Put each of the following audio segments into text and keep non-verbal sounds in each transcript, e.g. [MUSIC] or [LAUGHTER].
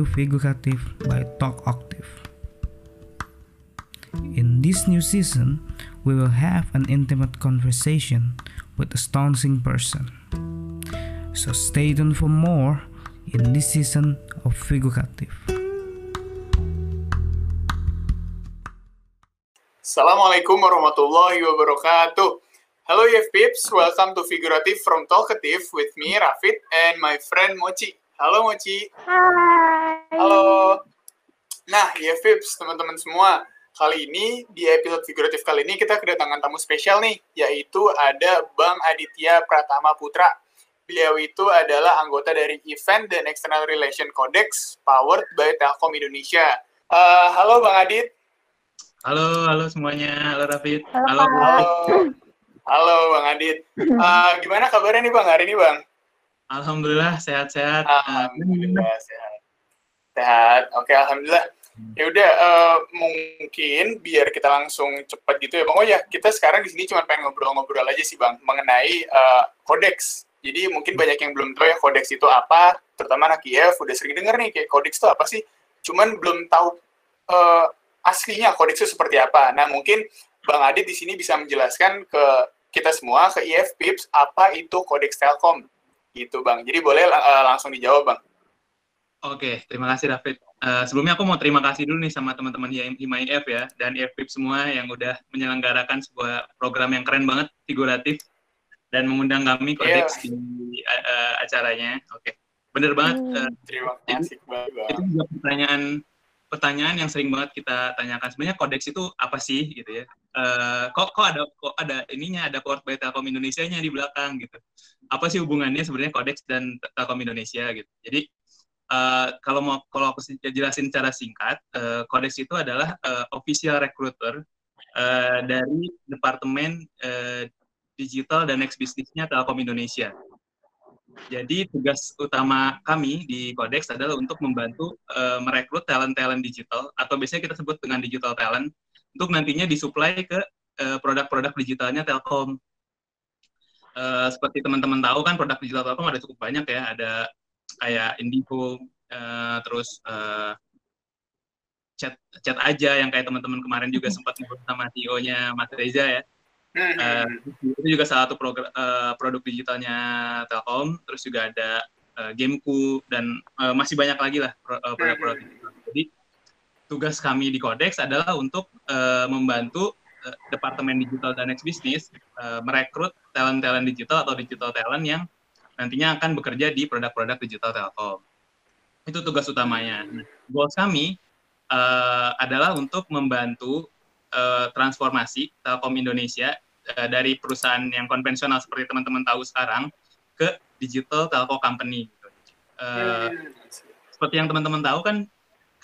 new Figurative by Talk Octave. In this new season, we will have an intimate conversation with astonishing person. So stay tuned for more in this season of Figurative. Assalamualaikum warahmatullahi wabarakatuh. Hello EF Pips, welcome to Figurative from Talkative with me Rafid and my friend Mochi. Halo Mochi. Hai. Halo. Nah, EF Pips, teman-teman semua, kali ini di episode Figurative kali ini kita kedatangan tamu spesial nih, yaitu ada Bang Aditya Pratama Putra. Beliau itu adalah anggota dari Event dan External Relation Codex powered by Telkom Indonesia. Eh, halo Bang Adit. Halo, halo semuanya. Halo Rafid. Halo. Halo. Halo Bang Adit. Eh, gimana kabarnya nih Bang hari ini Bang? Alhamdulillah sehat-sehat. Alhamdulillah sehat. Sehat. Oke, alhamdulillah. Ya udah eh, mungkin biar kita langsung cepat gitu ya Bang. Oh ya, kita sekarang di sini cuma pengen ngobrol-ngobrol aja sih Bang mengenai eh, kodeks. Jadi mungkin banyak yang belum tahu ya kodeks itu apa, terutama anak IF udah sering denger nih kayak kodeks itu apa sih? Cuman belum tahu eh, aslinya kodeks itu seperti apa. Nah, mungkin Bang Adit di sini bisa menjelaskan ke kita semua ke IF Pips apa itu kodeks Telkom gitu Bang. Jadi boleh eh, langsung dijawab Bang. Oke, terima kasih Rafid. Eh, sebelumnya aku mau terima kasih dulu nih sama teman-teman HIMAIF ya dan IFPIP semua yang udah menyelenggarakan sebuah program yang keren banget, figuratif dan mengundang kami kodeks di eh, eh, acaranya. Oke, bener banget. Eh, Terima kasih banget Bang. itu juga pertanyaan pertanyaan yang sering banget kita tanyakan sebenarnya kodeks itu apa sih gitu ya Eh, kok kok ada kok ada ininya ada by Telkom Indonesia-nya di belakang gitu apa sih hubungannya sebenarnya kodeks dan Telkom Indonesia gitu jadi eh, kalau mau kalau aku jelasin secara singkat eh, kodeks itu adalah eh, official recruiter eh, dari departemen eh, digital dan next business-nya Telkom Indonesia jadi tugas utama kami di Codex adalah untuk membantu eh, merekrut talent-talent digital atau biasanya kita sebut dengan digital talent untuk nantinya disuplai ke produk-produk digitalnya Telkom. Eh, seperti teman-teman tahu kan produk digital Telkom ada cukup banyak ya, ada kayak Indigo, eh, terus eh, chat chat aja yang kayak teman-teman kemarin juga sempat ngobrol sama CEO-nya Mas Reza ya. Hmm, hmm, itu juga salah satu eh, produk digitalnya Telkom, terus juga ada eh, Gameku dan eh, masih banyak lagi lah pro- produk-produk digital. Jadi tugas kami di Codex adalah untuk eh, membantu departemen digital dan next business eh, merekrut talent-talent digital atau digital talent yang nantinya akan bekerja di produk-produk digital Telkom. Itu tugas utamanya. Nah, Goals kami eh, adalah untuk membantu eh, transformasi Telkom Indonesia eh, dari perusahaan yang konvensional seperti teman-teman tahu sekarang ke digital telco company. gitu. Hmm. seperti yang teman-teman tahu kan,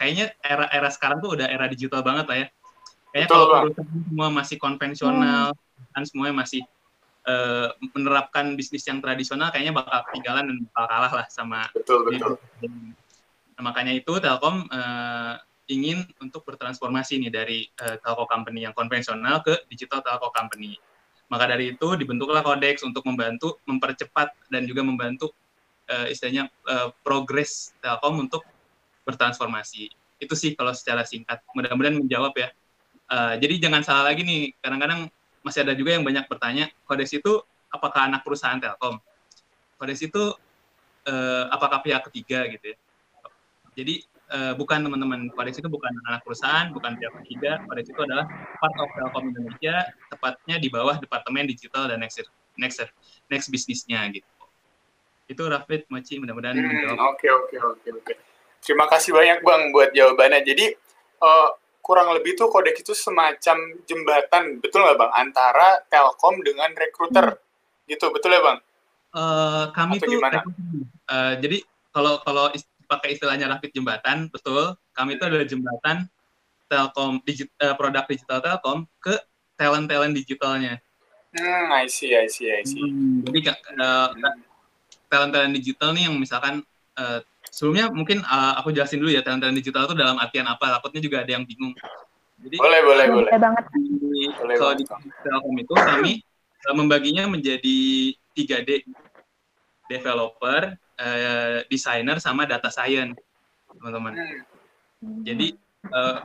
kayaknya era-era sekarang tuh udah era digital banget lah ya. Kayaknya Betul, kalau perusahaan semua masih konvensional, kan semuanya masih eh, menerapkan bisnis yang tradisional, kayaknya bakal ketinggalan dan bakal kalah lah sama Betul, betul. Nah, makanya itu Telkom eh, ingin untuk bertransformasi nih dari eh, telco company yang konvensional ke digital telco company. Maka dari itu dibentuklah Codex untuk membantu mempercepat dan juga membantu eh, istilahnya eh, progres Telkom untuk bertransformasi. Itu sih kalau secara singkat. Mudah-mudahan menjawab ya. Eh, jadi jangan salah lagi nih. Kadang-kadang masih ada juga yang banyak bertanya, Codex itu apakah anak perusahaan Telkom? Codex itu eh, apakah pihak ketiga gitu ya? Jadi eh, bukan teman-teman, Codex itu bukan anak perusahaan, bukan pihak ketiga. Codex itu adalah part of Telkom Indonesia, tepatnya di bawah Departemen Digital dan Next Next Next Business-nya gitu. Itu Rafid, Mochi, mudah-mudahan Hmm, menjawab. Oke, oke, oke, oke. Terima kasih banyak Bang buat jawabannya. Jadi eh, kurang lebih tuh kodeks itu semacam jembatan, betul nggak Bang, antara Telkom dengan rekruter, gitu, betul ya Bang? Eh, kami Atau tuh gimana? eh, jadi kalau kalau is- pakai istilahnya Rafid jembatan, betul. Kami itu adalah jembatan Telkom digi- eh, produk digital Telkom ke talent-talent digitalnya. Hmm, I see, I see, I see. Hmm, jadi Kak, eh, talent-talent digital nih yang misalkan eh, sebelumnya mungkin eh, aku jelasin dulu ya talent-talent digital itu dalam artian apa takutnya juga ada yang bingung jadi Boleh, boleh, boleh. Banget. di, Boleh kalau di banget. Telkom itu kami eh, membaginya menjadi 3D developer uh, desainer sama data science, teman-teman. Jadi uh,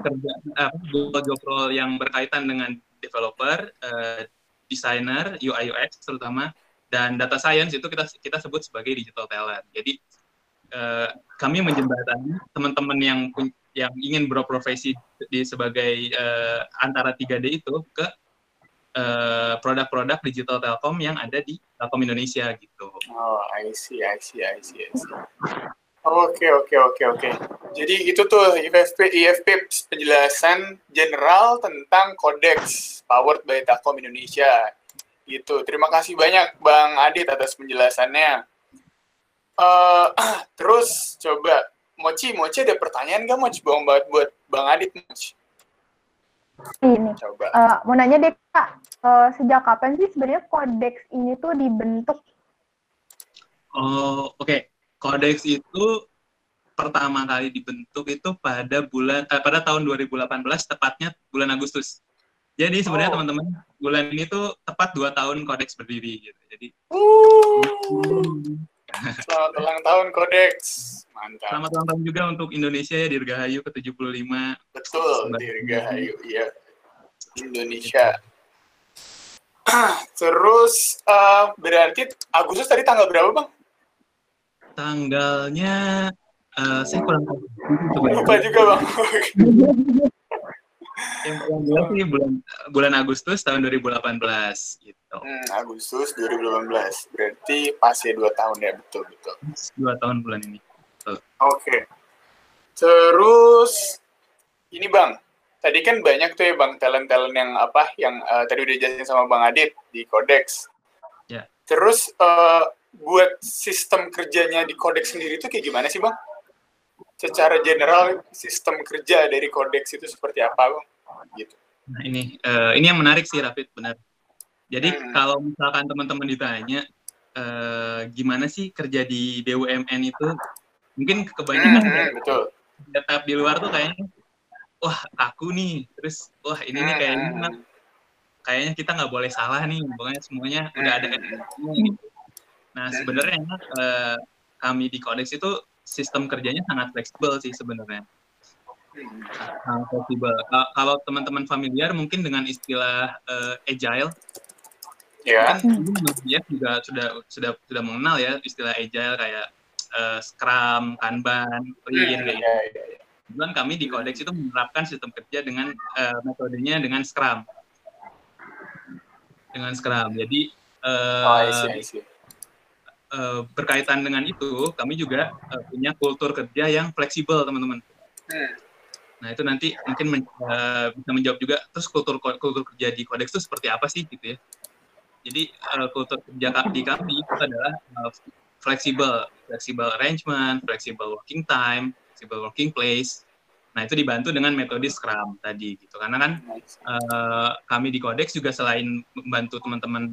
kerja uh, job role yang berkaitan dengan developer, uh, desainer, UI UX terutama dan data science itu kita kita sebut sebagai digital talent. Jadi uh, kami menjembatani teman-teman yang yang ingin berprofesi di sebagai uh, antara 3D itu ke produk produk-produk digital Telkom yang ada di Telkom Indonesia gitu. Oh, I see, I see, I see, I see. Oke, oke, oke, oke. Jadi itu tuh IFP, IFP penjelasan general tentang kodeks powered by Telkom Indonesia. Gitu. Terima kasih banyak Bang Adit atas penjelasannya. Uh, [CLEARS THROAT] terus coba Mochi, Mochi ada pertanyaan nggak Mochi? Buang banget buat Bang Adit Mochi ini Coba. Uh, mau nanya deh kak uh, sejak kapan sih sebenarnya kodeks ini tuh dibentuk oh oke okay. kodeks itu pertama kali dibentuk itu pada bulan eh, pada tahun 2018 tepatnya bulan Agustus jadi sebenarnya oh. teman-teman bulan ini tuh tepat dua tahun kodeks berdiri gitu jadi uh. Selamat ulang tahun Kodeks. Mantap. Selamat ulang tahun juga untuk Indonesia ya Dirgahayu ke-75. Betul, Dirgahayu ya. Indonesia. [CLEARS THROAT] Terus uh, berarti Agustus tadi tanggal berapa, Bang? Tanggalnya uh, saya kurang tahu. Lupa juga, Bang. [LAUGHS] yang paling jelas sih bulan bulan Agustus tahun 2018 gitu. Hmm, Agustus 2018. Berarti pas ya dua tahun ya betul betul. Dua tahun bulan ini. Oke. Okay. Terus ini bang, tadi kan banyak tuh ya bang talent-talent yang apa yang uh, tadi udah jelasin sama bang Adit di Codex. Ya. Terus uh, buat sistem kerjanya di Codex sendiri itu kayak gimana sih bang? secara general sistem kerja dari kodeks itu seperti apa bang? Gitu. Nah ini uh, ini yang menarik sih Rafid benar. Jadi hmm. kalau misalkan teman-teman ditanya uh, gimana sih kerja di BUMN itu, mungkin kebanyakan hmm, ya, betul. Tetap di luar tuh kayaknya, wah aku nih, terus wah ini nih kayaknya hmm. kayaknya kita nggak boleh salah nih, pokoknya semuanya udah ada hmm. gitu. Nah sebenarnya uh, kami di Kodeks itu sistem kerjanya sangat fleksibel sih sebenarnya. Sangat fleksibel. Kalau teman-teman familiar mungkin dengan istilah uh, agile, ya. Mungkin dia juga sudah sudah sudah mengenal ya istilah agile kayak uh, Scrum, Kanban, Lean hmm, kayak gitu. Ya, ya, ya. kami di Codex itu menerapkan sistem kerja dengan uh, metodenya dengan Scrum. Dengan Scrum. Jadi uh, oh, I see, I see uh, berkaitan dengan itu, kami juga uh, punya kultur kerja yang fleksibel, teman-teman. Hmm. Nah itu nanti mungkin men, uh, bisa menjawab juga. Terus kultur kultur kerja di Codex itu seperti apa sih, gitu ya? Jadi uh, kultur kerja di kami itu adalah uh, fleksibel, fleksibel arrangement, fleksibel working time, fleksibel working place. Nah itu dibantu dengan metode Scrum tadi gitu karena kan uh, kami di Codex juga selain membantu teman-teman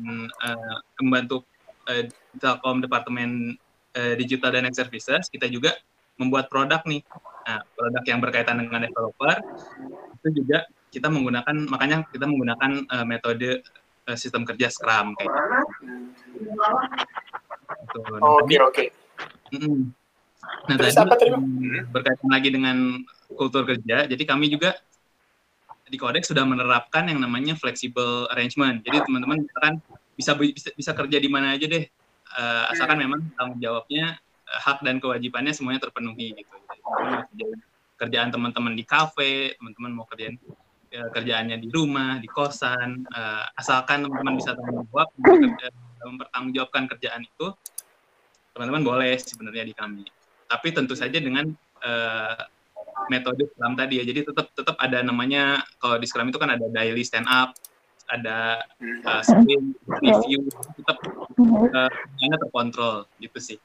uh, membantu uh, Telkom Departemen uh, Digital dan Services, kita juga membuat produk nih. Nah, produk yang berkaitan dengan developer itu juga kita menggunakan makanya kita menggunakan uh, metode sistem kerja Scrum kayak gitu. gitu. Oke, oke. Nah, Terus tadi apa tadi? berkaitan lagi dengan kultur kerja, jadi kami juga di Codex sudah menerapkan yang namanya flexible arrangement. Jadi teman-teman misalkan bisa bisa bisa kerja di mana aja deh uh, asalkan memang tanggung jawabnya uh, hak dan kewajibannya semuanya terpenuhi gitu Jadi, kerjaan teman-teman di kafe teman-teman mau kerjaan uh, kerjaannya di rumah di kosan uh, asalkan teman-teman bisa tanggung jawab [CLEARS THROAT] mempertanggungjawabkan kerjaan itu teman-teman boleh sebenarnya di kami. Tapi tentu saja dengan uh, metode Scrum tadi ya jadi tetap tetap ada namanya kalau di Scrum itu kan ada daily stand up ada uh, screen review tetap uh, terkontrol gitu sih.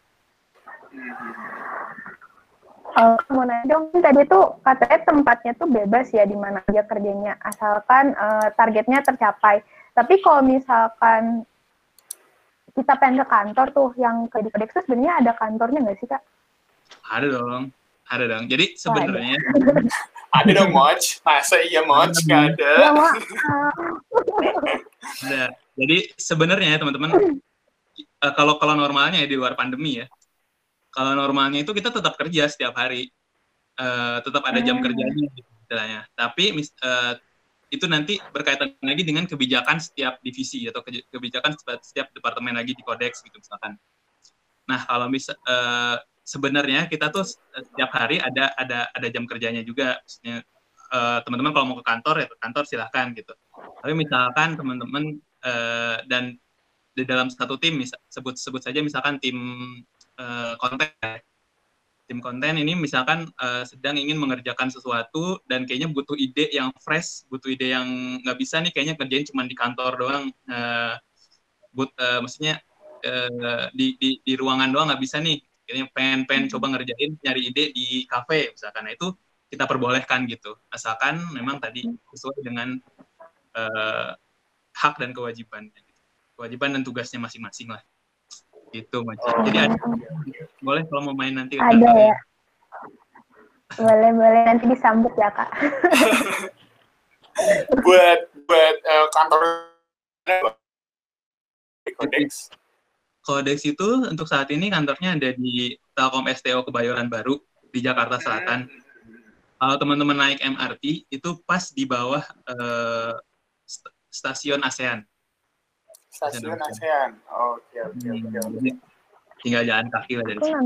Uh, mau nanya dong, tadi tuh katanya tempatnya tuh bebas ya di mana aja kerjanya, asalkan uh, targetnya tercapai. Tapi kalau misalkan kita pengen ke kantor tuh, yang ke di Kodexus sebenarnya ada kantornya nggak sih kak? Ada dong, ada dong. Jadi sebenarnya [LAUGHS] ada dong Moch. Masa iya Moch? Nggak ada. ada. Jadi sebenarnya ya teman-teman [LAUGHS] uh, kalau kalau normalnya ya di luar pandemi ya kalau normalnya itu kita tetap kerja setiap hari, uh, tetap ada jam kerjanya gitu, istilahnya. Tapi uh, itu nanti berkaitan lagi dengan kebijakan setiap divisi atau kebijakan setiap departemen lagi di kodeks gitu misalkan. Nah kalau mis uh, sebenarnya kita tuh setiap hari ada ada ada jam kerjanya juga, maksudnya teman-teman kalau mau ke kantor ya ke kantor silahkan gitu. Tapi misalkan teman-teman uh, dan di dalam satu tim misal, sebut sebut saja misalkan tim uh, konten. Tim konten ini misalkan uh, sedang ingin mengerjakan sesuatu dan kayaknya butuh ide yang fresh butuh ide yang nggak bisa nih kayaknya kerjain cuma di kantor doang. Uh, but uh, maksudnya uh, di, di di ruangan doang nggak bisa nih. Kayaknya pengen pengen hmm. coba ngerjain nyari ide di kafe misalkan. Nah itu kita perbolehkan gitu. Asalkan memang tadi sesuai dengan uh, hak dan kewajiban kewajiban dan tugasnya masing-masing lah gitu macam oh. jadi ada boleh kalau mau main nanti ada ya. boleh boleh. Nanti disambut ya kak. [LAUGHS] Buat buat uh, kantor. Kodex Kodex itu untuk saat ini kantornya ada di Telkom STO Kebayoran Baru di Jakarta Selatan. Kalau teman-teman naik MRT itu pas di bawah uh, stasiun ASEAN. Stasiun ASEAN. Oke, oke, oke. Hmm. Tinggal jalan kaki lah dari sini.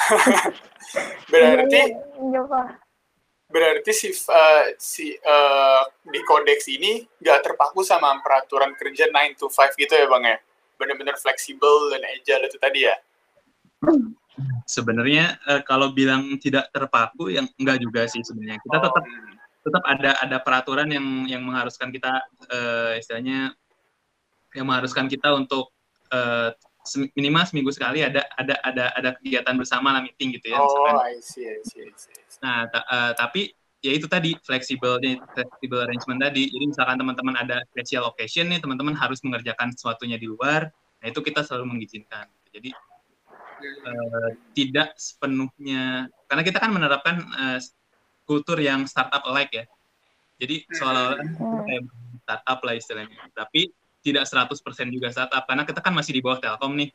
[LAUGHS] berarti berarti si uh, si uh, di kodeks ini nggak terpaku sama peraturan kerja 9 to 5 gitu ya bang ya benar-benar fleksibel dan agile itu tadi ya sebenarnya uh, kalau bilang tidak terpaku yang enggak juga sih sebenarnya kita oh. tetap tetap ada ada peraturan yang yang mengharuskan kita uh, istilahnya yang mengharuskan kita untuk uh, minimal seminggu sekali ada ada ada ada kegiatan bersama lah meeting gitu ya. Oh, I see, I see, I see. Nah, ta uh, tapi ya itu tadi flexible flexible arrangement tadi. Jadi misalkan teman-teman ada special occasion nih, teman-teman harus mengerjakan sesuatunya di luar. Nah, itu kita selalu mengizinkan. Jadi uh, tidak sepenuhnya karena kita kan menerapkan uh, kultur yang startup alike ya. Jadi seolah-olah hmm. kayak startup lah istilahnya. Tapi tidak 100% juga startup karena kita kan masih di bawah Telkom nih.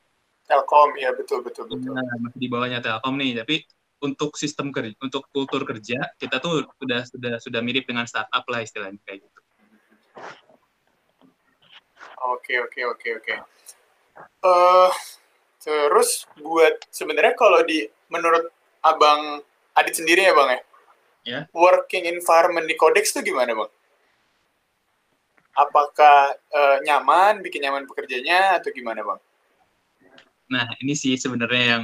Telkom ya betul betul betul. Nah, masih di bawahnya Telkom nih, tapi untuk sistem kerja, untuk kultur kerja kita tuh sudah sudah sudah mirip dengan startup lah istilahnya kayak gitu. Oke oke oke oke. Uh, terus buat sebenarnya kalau di menurut abang Adit sendiri ya bang ya, yeah. working environment di Codex tuh gimana bang? Apakah uh, nyaman, bikin nyaman pekerjanya atau gimana bang? Nah ini sih sebenarnya yang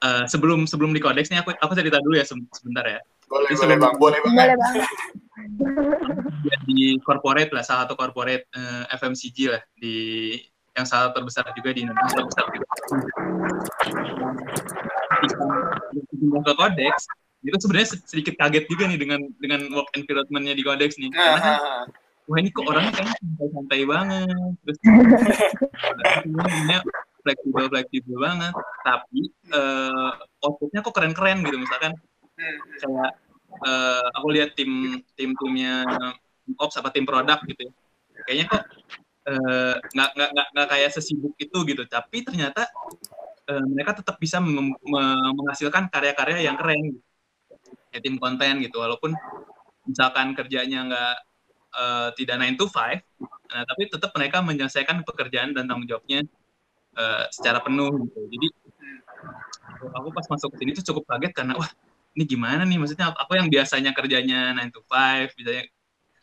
uh, sebelum sebelum di kodeks nih aku aku cerita dulu ya sebentar ya. Boleh Jadi boleh bang, boleh bang. Boleh bang. di corporate lah, salah satu corporate uh, eh, FMCG lah di yang salah terbesar juga di Indonesia besar juga. ke kodeks itu sebenarnya sedikit kaget juga nih dengan dengan work environment-nya di kodeks nih karena kan wah ini kok orangnya kayaknya santai-santai banget. Terus [LAUGHS] fleksibel fleksibel banget. Tapi uh, outputnya kok keren-keren gitu. Misalkan kayak uh, aku lihat tim tim timnya ops apa tim produk gitu ya. Kayaknya kok eh, nggak uh, nggak nggak kayak sesibuk itu gitu. Tapi ternyata uh, mereka tetap bisa menghasilkan karya-karya yang keren. Gitu. ya tim konten gitu. Walaupun misalkan kerjanya nggak uh, tidak 9 to 5, nah, tapi tetap mereka menyelesaikan pekerjaan dan tanggung jawabnya uh, secara penuh gitu. Jadi aku pas masuk ke sini tuh cukup kaget karena wah ini gimana nih maksudnya aku yang biasanya kerjanya 9 to 5 misalnya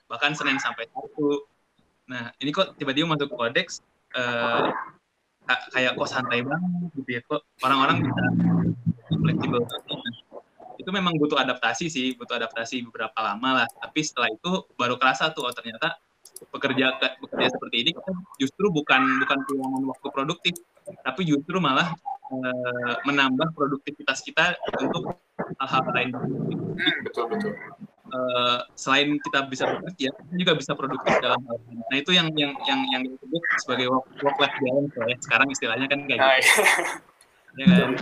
bahkan Senin sampai Sabtu. Nah, ini kok tiba-tiba masuk kodeks uh, kayak kok santai banget gitu ya. Kok orang-orang bisa fleksibel itu memang butuh adaptasi sih, butuh adaptasi beberapa lama lah. Tapi setelah itu baru kerasa tuh oh ternyata bekerja bekerja seperti ini justru bukan bukan kehilangan waktu produktif, tapi justru malah e, menambah produktivitas kita untuk hal-hal lain. Hmm, betul betul. E, selain kita bisa bekerja, kita juga bisa produktif dalam hal lain. Nah itu yang yang yang yang disebut sebagai work, work life balance ya. Sekarang istilahnya kan kayak gitu. [LAUGHS] ya kan?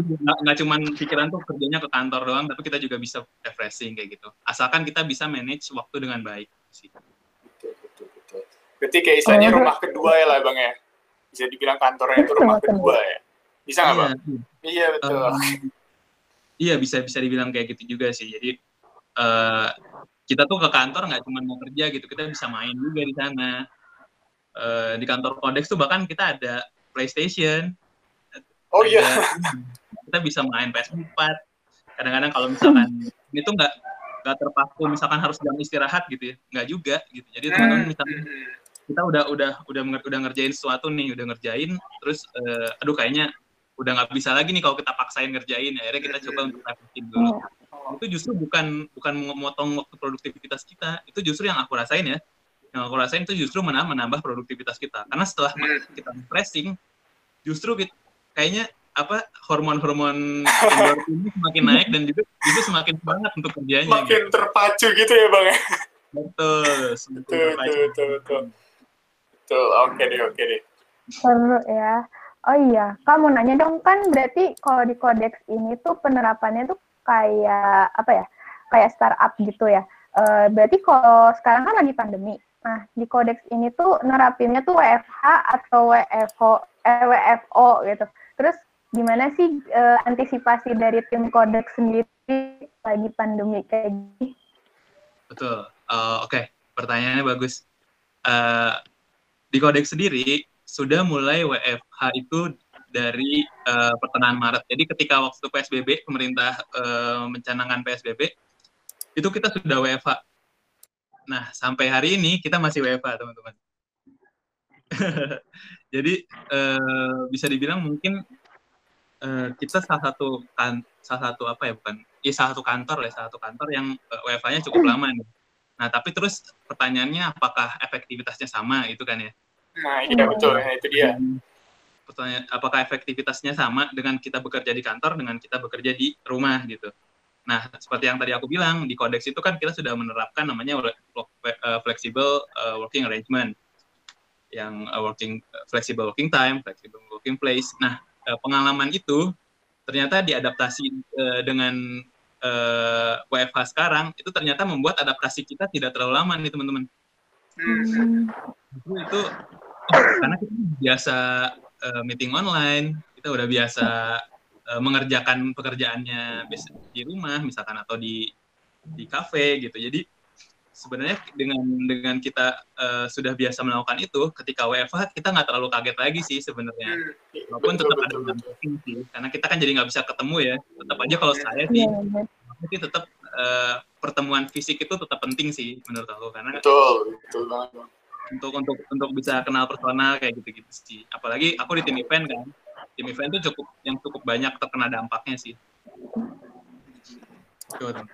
Nggak, nggak cuma pikiran tuh kerjanya ke kantor doang, tapi kita juga bisa refreshing kayak gitu. Asalkan kita bisa manage waktu dengan baik. Sih. Betul, betul, betul. Berarti kayak istilahnya oh, rumah kedua ya lah bang ya? Bisa dibilang kantornya itu rumah kedua ya? Bisa nggak iya, bang? Iya betul. Um, iya bisa bisa dibilang kayak gitu juga sih. Jadi uh, kita tuh ke kantor nggak cuma mau kerja gitu, kita bisa main juga di sana. Uh, di kantor Codex tuh bahkan kita ada PlayStation. Oh iya. Kita bisa main PS4. Kadang-kadang kalau misalkan [LAUGHS] ini tuh nggak nggak terpaku misalkan harus jam istirahat gitu ya, nggak juga gitu. Jadi teman-teman Hmm. misalkan kita udah udah udah udah ngerjain sesuatu nih, udah ngerjain, terus uh, aduh kayaknya udah nggak bisa lagi nih kalau kita paksain ngerjain akhirnya kita coba untuk refleksi dulu itu justru bukan bukan memotong waktu produktivitas kita itu justru yang aku rasain ya yang aku rasain itu justru menambah menambah produktivitas kita karena setelah Hmm. kita refreshing justru kita, kayaknya apa hormon-hormon endorfin ini semakin naik dan juga itu semakin semangat untuk kerjanya Makin gitu. terpacu gitu ya bang ya. betul Betul, terpacu. betul, betul, betul. Betul, oke deh, oke deh. Seru ya. Oh iya, kamu nanya dong kan berarti kalau di kodeks ini tuh penerapannya tuh kayak apa ya? Kayak startup gitu ya. Eh, berarti kalau sekarang kan lagi pandemi. Nah, di kodeks ini tuh nerapinnya tuh WFH atau WFO, eh, WFO gitu. Terus gimana sih eh, antisipasi dari tim kodeks sendiri lagi pandemi kayak gini? Betul. Eh, Oke, pertanyaannya bagus. Eh, di Kodeks sendiri sudah mulai WFH itu dari eh, pertengahan Maret. Jadi ketika waktu PSBB, pemerintah eh, mencanangkan PSBB, itu kita sudah WFH. Nah, sampai hari ini kita masih WFH, teman-teman. [LAUGHS] Jadi eh, bisa dibilang mungkin eh, kita salah satu kan salah satu apa ya bukan ya salah satu kantor ya salah satu kantor yang uh, WFH-nya cukup lama nih. Nah tapi terus pertanyaannya apakah efektivitasnya sama itu kan ya? Nah, iya betul, ya, itu dia. Pertanyaan apakah efektivitasnya sama dengan kita bekerja di kantor dengan kita bekerja di rumah gitu? Nah seperti yang tadi aku bilang di kodeks itu kan kita sudah menerapkan namanya uh, flexible uh, working arrangement yang uh, working flexible working time, flexible working place. Nah uh, pengalaman itu ternyata diadaptasi uh, dengan uh, WFH sekarang itu ternyata membuat adaptasi kita tidak terlalu lama nih teman-teman. Hmm. Itu, oh, karena kita biasa uh, meeting online, kita udah biasa uh, mengerjakan pekerjaannya di rumah misalkan atau di di kafe gitu. Jadi sebenarnya dengan dengan kita uh, sudah biasa melakukan itu, ketika WFH kita nggak terlalu kaget lagi sih sebenarnya. Hmm. Walaupun tetap ada dampaknya sih, karena kita kan jadi nggak bisa ketemu ya. Tetap aja kalau saya sih, Iya, tapi tetap uh, pertemuan fisik itu tetap penting sih menurut aku karena Betul, betul banget. Untuk untuk untuk bisa kenal personal kayak gitu-gitu sih. Apalagi aku di tim event kan, tim event itu cukup yang cukup banyak terkena dampaknya sih.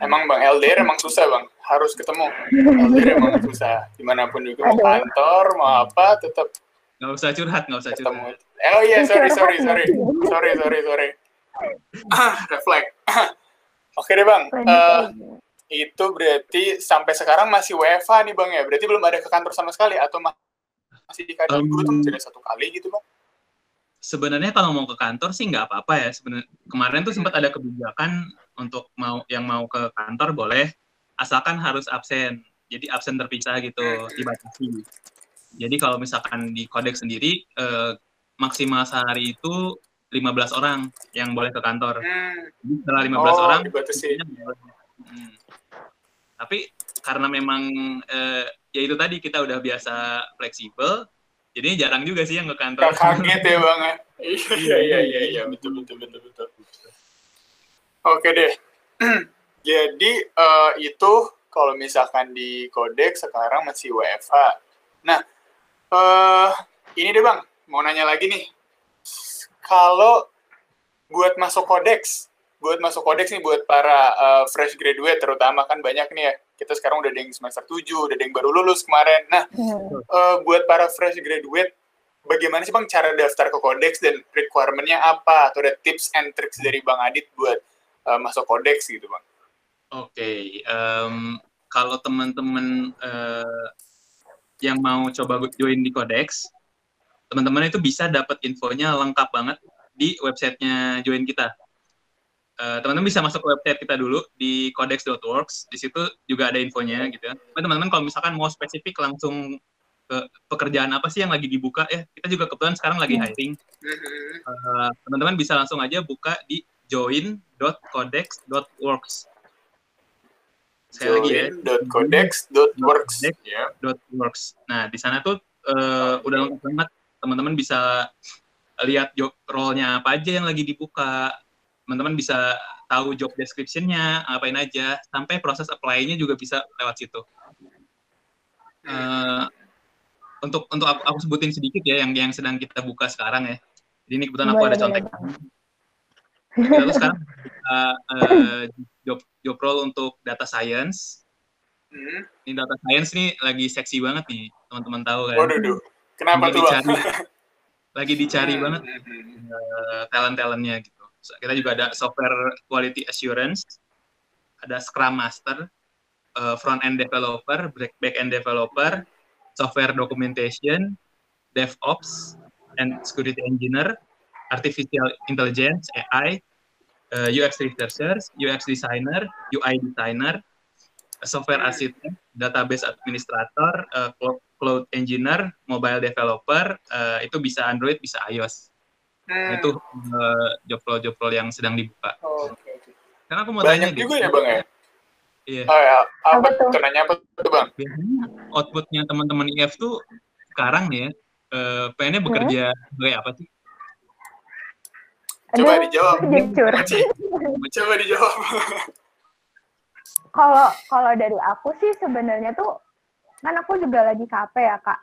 Emang bang LDR emang susah bang, harus ketemu. LDR emang susah. Di mana pun juga mau kantor mau apa tetap nggak usah curhat, nggak usah ketemu. curhat. Oh iya sorry sorry sorry sorry sorry sorry. Ah reflect. [COUGHS] Oke deh bang, Eh, itu berarti sampai sekarang masih WFH nih bang ya? Berarti belum ada ke kantor sama sekali atau ma- masih di kantor Um, dulu tuh tidak satu kali gitu bang? Sebenarnya kalau mau ke kantor sih nggak apa-apa ya. Sebenarnya kemarin tuh sempat ada kebijakan untuk mau yang mau ke kantor boleh, asalkan harus absen. Jadi absen terpisah gitu, dibatasi. Jadi kalau misalkan di kodeks sendiri eh, maksimal sehari itu 15 orang yang boleh ke kantor. Jadi setelah 15 Oh, orang dibatasi. Hmm. Tapi karena memang eh, ya itu tadi kita udah biasa fleksibel, jadi jarang juga sih yang ke kantor. Kaget ya bang ya? [LAUGHS] Iya iya iya iya betul betul betul betul. Oke deh. [CLEARS THROAT] Jadi eh, itu kalau misalkan di kodek sekarang masih WFH. Nah, eh ini deh bang, mau nanya lagi nih. Kalau buat masuk kodeks, buat masuk kodeks nih buat para eh, fresh graduate terutama kan banyak nih ya. Kita sekarang udah ada yang semester 7, udah ada yang baru lulus kemarin. Nah, eh, buat para fresh graduate, bagaimana sih bang cara daftar ke kodeks dan requirement-nya apa? Atau ada tips and tricks dari bang Adit buat eh, masuk kodeks gitu bang? Oke, em, kalau teman-teman eh, yang mau coba join di Codex, teman-teman itu bisa dapat infonya lengkap banget di websitenya join kita. Eh, teman-teman bisa masuk ke website kita dulu di codex.works, di situ juga ada infonya gitu ya. Tapi teman-teman kalau misalkan mau spesifik langsung ke pekerjaan apa sih yang lagi dibuka ya kita juga kebetulan sekarang lagi hiring uh, teman-teman bisa langsung aja buka di join.codex.works sekali lagi ya. join.codex.works yeah. .works. Nah di sana tuh uh, udah lengkap banget. Teman-teman bisa lihat job role-nya apa aja yang lagi dibuka. Teman-teman bisa tahu job description-nya apain aja. Sampai proses apply-nya juga bisa lewat situ. Uh, untuk untuk aku, aku sebutin sedikit ya yang yang sedang kita buka sekarang ya. Jadi ini kebetulan aku ada contek. Lalu sekarang uh, uh, job job role untuk data science. Hmm. Ini data science nih lagi seksi banget nih teman-teman tahu kan. Waduh, kenapa lagi tuh? Dicari, lagi dicari hmm. banget uh, talent-talentnya gitu. Kita juga ada software quality assurance, ada Scrum Master, uh, front end developer, back end developer, software documentation, DevOps, and security engineer, artificial intelligence (AI), uh, UX researchers, UX designer, UI designer, software architect, database administrator, uh, cloud, cloud engineer, mobile developer, uh, itu bisa Android, bisa iOS. Hmm. Itu uh, job role job role yang sedang dibuka. Oh, okay. Karena aku mau Banyak tanya juga ya bang ya. Iya. Oh ya, apa, tuh? Kenanya apa tuh bang? Biasanya outputnya teman-teman IF tuh sekarang nih ya, uh, pengennya bekerja hmm? sebagai apa sih? Coba Aduh, dijawab. Coba dijawab. Kalau kalau dari aku sih sebenarnya tuh kan aku juga lagi KP ya kak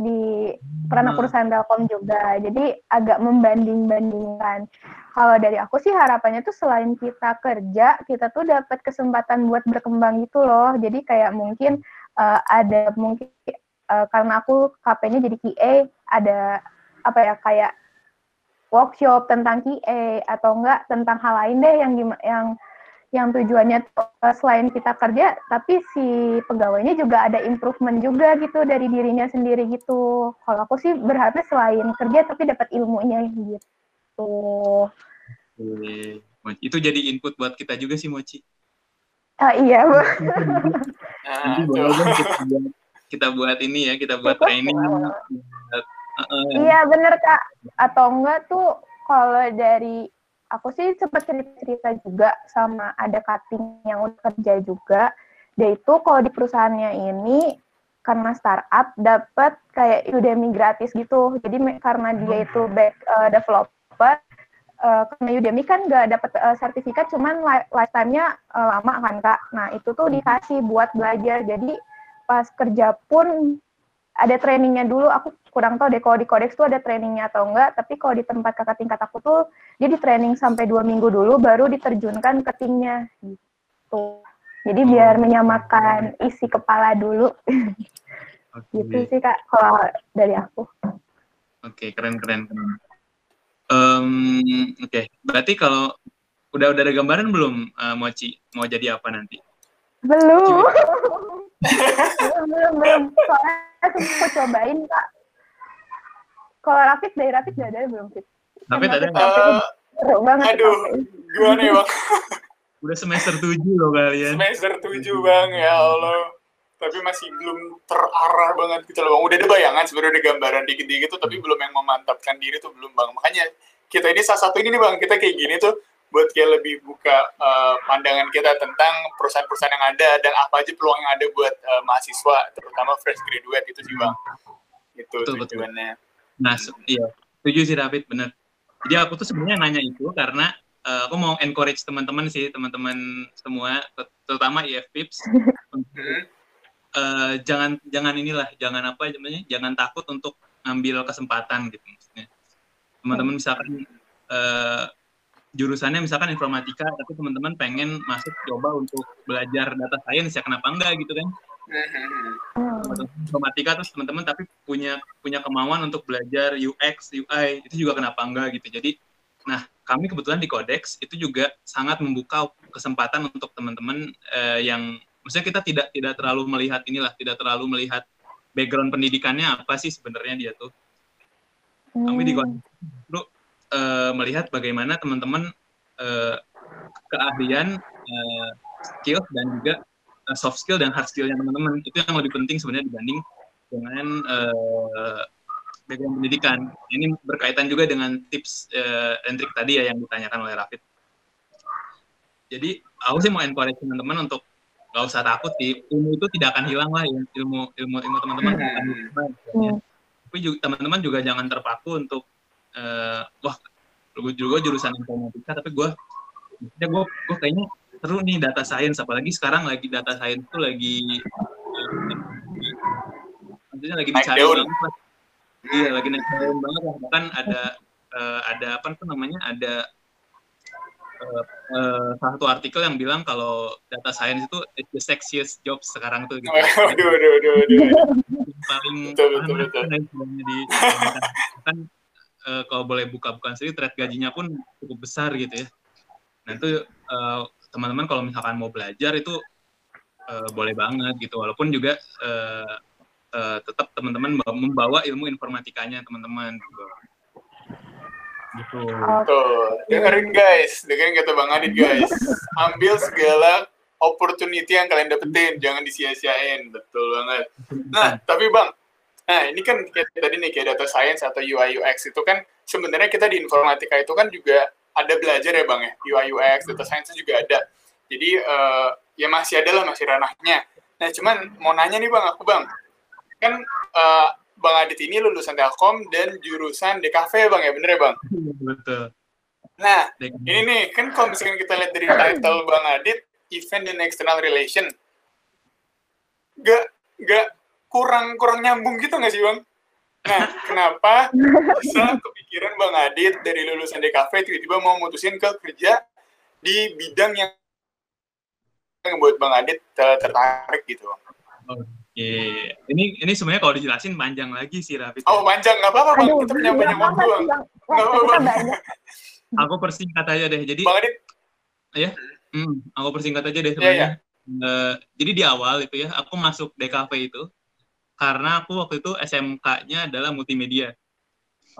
di pernah hmm. perusahaan Telkom juga. Jadi agak membanding-bandingkan. Kalau dari aku sih harapannya tuh selain kita kerja, kita tuh dapat kesempatan buat berkembang gitu loh. Jadi kayak mungkin uh, ada mungkin uh, karena aku KP-nya jadi QA, ada apa ya kayak workshop tentang QA atau enggak tentang hal lain deh yang yang yang tujuannya uh, selain kita kerja, tapi si pegawainya juga ada improvement juga gitu dari dirinya sendiri gitu. Kalau aku sih berharapnya selain kerja tapi dapat ilmunya gitu. Oke. Itu jadi input buat kita juga sih Mochi. Ah iya, Bu. [LAUGHS] Kita, buat, kita buat ini ya, kita buat training. Iya bener Kak. Atau enggak tuh kalau dari aku sih sempat cerita-cerita juga sama ada cutting yang udah kerja juga. Dia itu kalau di perusahaannya ini karena startup dapat kayak Udemy gratis gitu. Jadi karena dia hmm. itu back uh, developer, uh, karena Udemy kan nggak dapat uh, sertifikat, cuman lifetime-nya uh, lama kan kak. Nah itu tuh dikasih buat belajar. Jadi pas kerja pun ada trainingnya dulu aku kurang tahu deh kalau di Codex tuh ada trainingnya atau enggak tapi kalau di tempat kakak tingkat aku tuh dia di training sampai dua minggu dulu baru diterjunkan ke timnya gitu. Jadi biar menyamakan isi kepala dulu. Okay. gitu sih kak kalau dari aku. Oke okay, keren keren keren. Um, oke okay. berarti kalau udah udah ada gambaran belum uh, Mochi mau jadi apa nanti? Belum [LAUGHS] belum belum soalnya aku mau cobain kak. Kalau Rafid dari Rafid udah ada belum sih ada. nggak uh, seru banget aduh gimana ya bang. Udah semester tujuh loh kalian. Semester tujuh bang ya Allah. Tapi masih belum terarah banget gitu loh bang. Udah ada bayangan sebenarnya ada gambaran dikit-dikit tuh tapi belum yang memantapkan diri tuh belum bang. Makanya kita ini salah satu ini nih bang. Kita kayak gini tuh buat kayak lebih buka uh, pandangan kita tentang perusahaan-perusahaan yang ada dan apa aja peluang yang ada buat uh, mahasiswa terutama fresh graduate itu sih bang. Itu betul, tujuannya. Betul. nah iya. Setuju sih David bener. Jadi aku tuh sebenarnya nanya itu karena uh, aku mau encourage teman-teman sih teman-teman semua terutama IFPIPS uh, [LAUGHS] jangan jangan inilah jangan apa namanya jangan takut untuk ngambil kesempatan gitu maksudnya. Teman-teman misalkan uh, jurusannya misalkan informatika tapi teman-teman pengen masuk coba untuk belajar data science ya kenapa enggak gitu kan? Informatika terus teman-teman tapi punya punya kemauan untuk belajar UX UI itu juga kenapa enggak gitu. Jadi nah kami kebetulan di Codex itu juga sangat membuka kesempatan untuk teman-teman eh, yang maksudnya kita tidak tidak terlalu melihat inilah tidak terlalu melihat background pendidikannya apa sih sebenarnya dia tuh. Kami di Codex uh, melihat bagaimana teman-teman uh, keahlian, uh, skill dan juga uh, soft skill dan hard skillnya teman-teman itu yang lebih penting sebenarnya dibanding dengan uh, background pendidikan. Ini berkaitan juga dengan tips uh, and trick tadi ya yang ditanyakan oleh Rafid. Jadi aku sih mau encourage teman-teman untuk nggak usah takut sih ilmu itu tidak akan hilang lah ilmu ilmu ilmu teman-teman hmm. tapi teman-teman juga jangan terpaku untuk uh, wah gue juga jurusan informatika tapi gue ya gue gue kayaknya seru nih data science apalagi sekarang lagi data science itu lagi tentunya lagi dicari banget iya lagi naik daun banget bahkan ada uh, ada apa namanya ada uh, uh, satu artikel yang bilang kalau data science itu it's the sexiest job sekarang tuh gitu. [LAUGHS] Waduh, waduh, waduh, waduh. paling betul, betul, betul. di kan uh, kalau boleh buka-bukaan sendiri trade gajinya pun cukup besar gitu ya. Nah itu uh, teman-teman kalau misalkan mau belajar itu uh, boleh banget gitu walaupun juga uh, uh, tetap teman-teman membawa ilmu informatikanya teman-teman gitu. Gitu. Tuh, dengerin guys, dengerin kata Bang Adit guys. Ambil segala opportunity yang kalian dapetin, jangan disia-siain. Betul banget. Nah, tapi Bang, nah ini kan kayak tadi nih kayak data science atau UI UX itu kan sebenarnya kita di informatika itu kan juga ada belajar ya Bang ya, UI UX, data science juga ada. Jadi uh, ya masih ada lah masih ranahnya. Nah, cuman mau nanya nih Bang, aku Bang. Kan uh, Bang Adit ini lulusan Telkom dan jurusan DKV Bang ya, bener ya Bang? Betul. Nah, ini nih, kan kalau misalkan kita lihat dari title Bang Adit, Event dan External Relation, gak, gak kurang kurang nyambung gitu nggak sih Bang? Nah, [LAUGHS] kenapa bisa kepikiran Bang Adit dari lulusan DKV tiba-tiba mau mutusin ke kerja di bidang yang yang buat Bang Adit tertarik gitu Bang? Oh, Oke, ini ini sebenarnya kalau dijelasin panjang lagi sih Raffi. Oh panjang, nggak apa-apa bang, kita punya banyak waktu bang. Nggak apa-apa. Aku persingkat aja deh. Jadi. Bang Adit. Ya, hmm, aku persingkat aja deh sebenarnya. Yeah, yeah. Uh, jadi di awal itu ya, aku masuk DKV itu karena aku waktu itu SMK-nya adalah multimedia.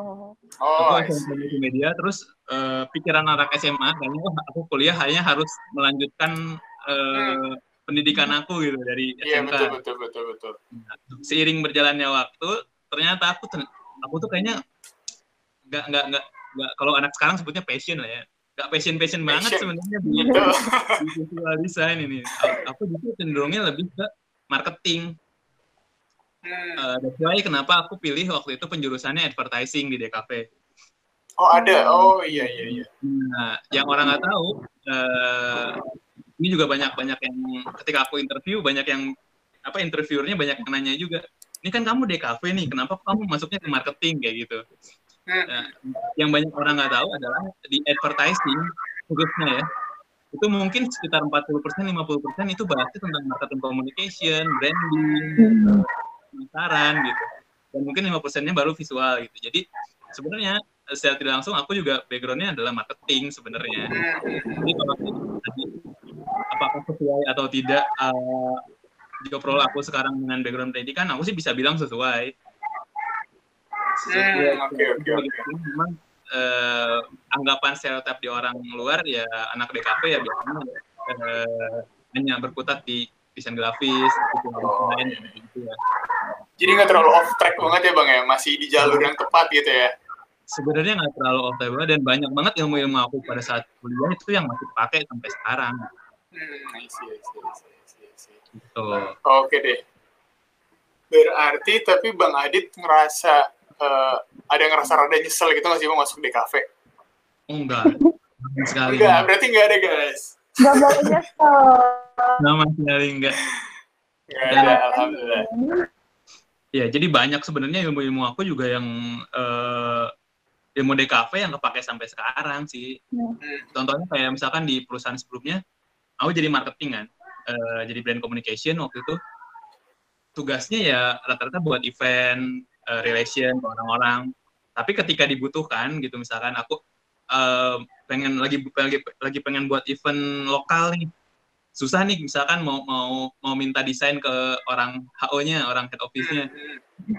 Oh. Oh. Aku SMK multimedia, terus uh, pikiran anak SMA kayaknya aku kuliah hanya harus melanjutkan uh, hmm pendidikan aku gitu dari SMK. Iya betul betul betul betul. Nah, seiring berjalannya waktu, ternyata aku aku tuh kayaknya nggak nggak nggak nggak kalau anak sekarang sebutnya passion lah ya. Nggak passion passion, banget sebenarnya di, di visual design ini. Aku justru cenderungnya lebih ke marketing. Hmm. Uh, that's why kenapa aku pilih waktu itu penjurusannya advertising di DKV. Oh ada, oh iya iya iya. Nah, yang orang nggak tahu, uh, ini juga banyak banyak yang ketika aku interview banyak yang apa interviewernya banyak yang nanya juga ini kan kamu DKV nih kenapa kamu masuknya ke marketing kayak gitu nah, yang banyak orang nggak tahu adalah di advertising khususnya ya itu mungkin sekitar 40 persen 50 persen itu bahasnya tentang marketing communication branding pemasaran gitu dan mungkin lima persennya baru visual gitu jadi sebenarnya secara tidak langsung aku juga backgroundnya adalah marketing sebenarnya. Jadi kalau apakah sesuai atau tidak uh, job role aku sekarang dengan background pendidikan, aku sih bisa bilang sesuai. Sesuai. Hmm, okay, okay, okay. Memang uh, anggapan stereotip di orang luar ya anak DKP ya biasanya uh, hanya berkutat di desain grafis, gitu, oh. gitu ya. Jadi nggak terlalu off track banget ya bang ya, masih di jalur yang tepat gitu ya sebenarnya nggak terlalu off table dan banyak banget ilmu-ilmu aku pada saat kuliah itu yang masih pakai sampai sekarang. Hmm, I see, I see, I see, I see. Gitu. Oke deh. Berarti tapi Bang Adit ngerasa uh, ada yang ngerasa rada nyesel gitu nggak sih Bang masuk di kafe? Oh, enggak. sekali. Enggak, berarti enggak ada guys. Enggak boleh nyesel. Nama sekali enggak. Enggak ada, alhamdulillah. Ya, jadi banyak sebenarnya ilmu-ilmu aku juga yang uh, ilmu DKV yang kepake sampai sekarang sih. Hmm. Contohnya kayak misalkan di perusahaan sebelumnya, aku jadi marketing kan, uh, jadi brand communication waktu itu. Tugasnya ya rata-rata buat event, uh, relation ke orang-orang. Tapi ketika dibutuhkan gitu, misalkan aku uh, pengen lagi lagi lagi pengen buat event lokal nih, susah nih misalkan mau mau mau minta desain ke orang HO-nya, orang head office-nya.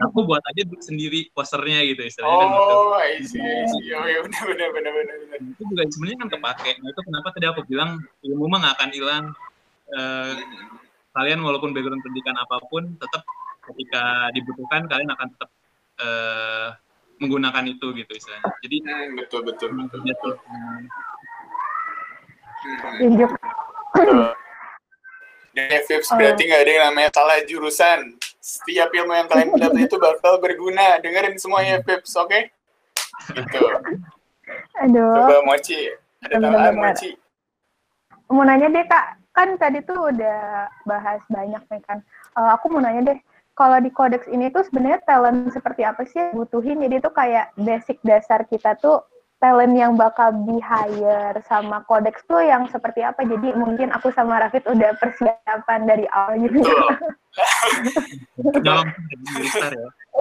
Aku buat aja sendiri posternya gitu istilahnya oh, kan. Oh, I see, I see. Oh, ya benar benar benar benar. Itu juga sebenarnya kan kepake. Nah, itu kenapa tadi aku bilang ilmu mah nggak akan hilang. Uh, kalian walaupun background pendidikan apa pun tetap ketika dibutuhkan kalian akan tetap uh, menggunakan itu gitu istilahnya. Jadi hmm, betul betul betul. betul. Tunjuk. [CLEARS THROAT] Dan FIPS berarti nggak ada yang namanya salah jurusan. Setiap ilmu yang kalian dapat itu bakal berguna. Dengerin semua ya FIPS, oke? Okay? Gitu. Aduh. Coba Mochi, ada tambahan Mochi. Mau nanya deh kak, kan tadi tuh udah bahas banyak nih kan. Uh, aku mau nanya deh, kalau di kodeks ini tuh sebenarnya talent seperti apa sih yang butuhin? Jadi tuh kayak basic dasar kita tuh talent yang bakal di hire sama kodeks tuh yang seperti apa jadi mungkin aku sama Rafid udah persiapan dari awal gitu ya.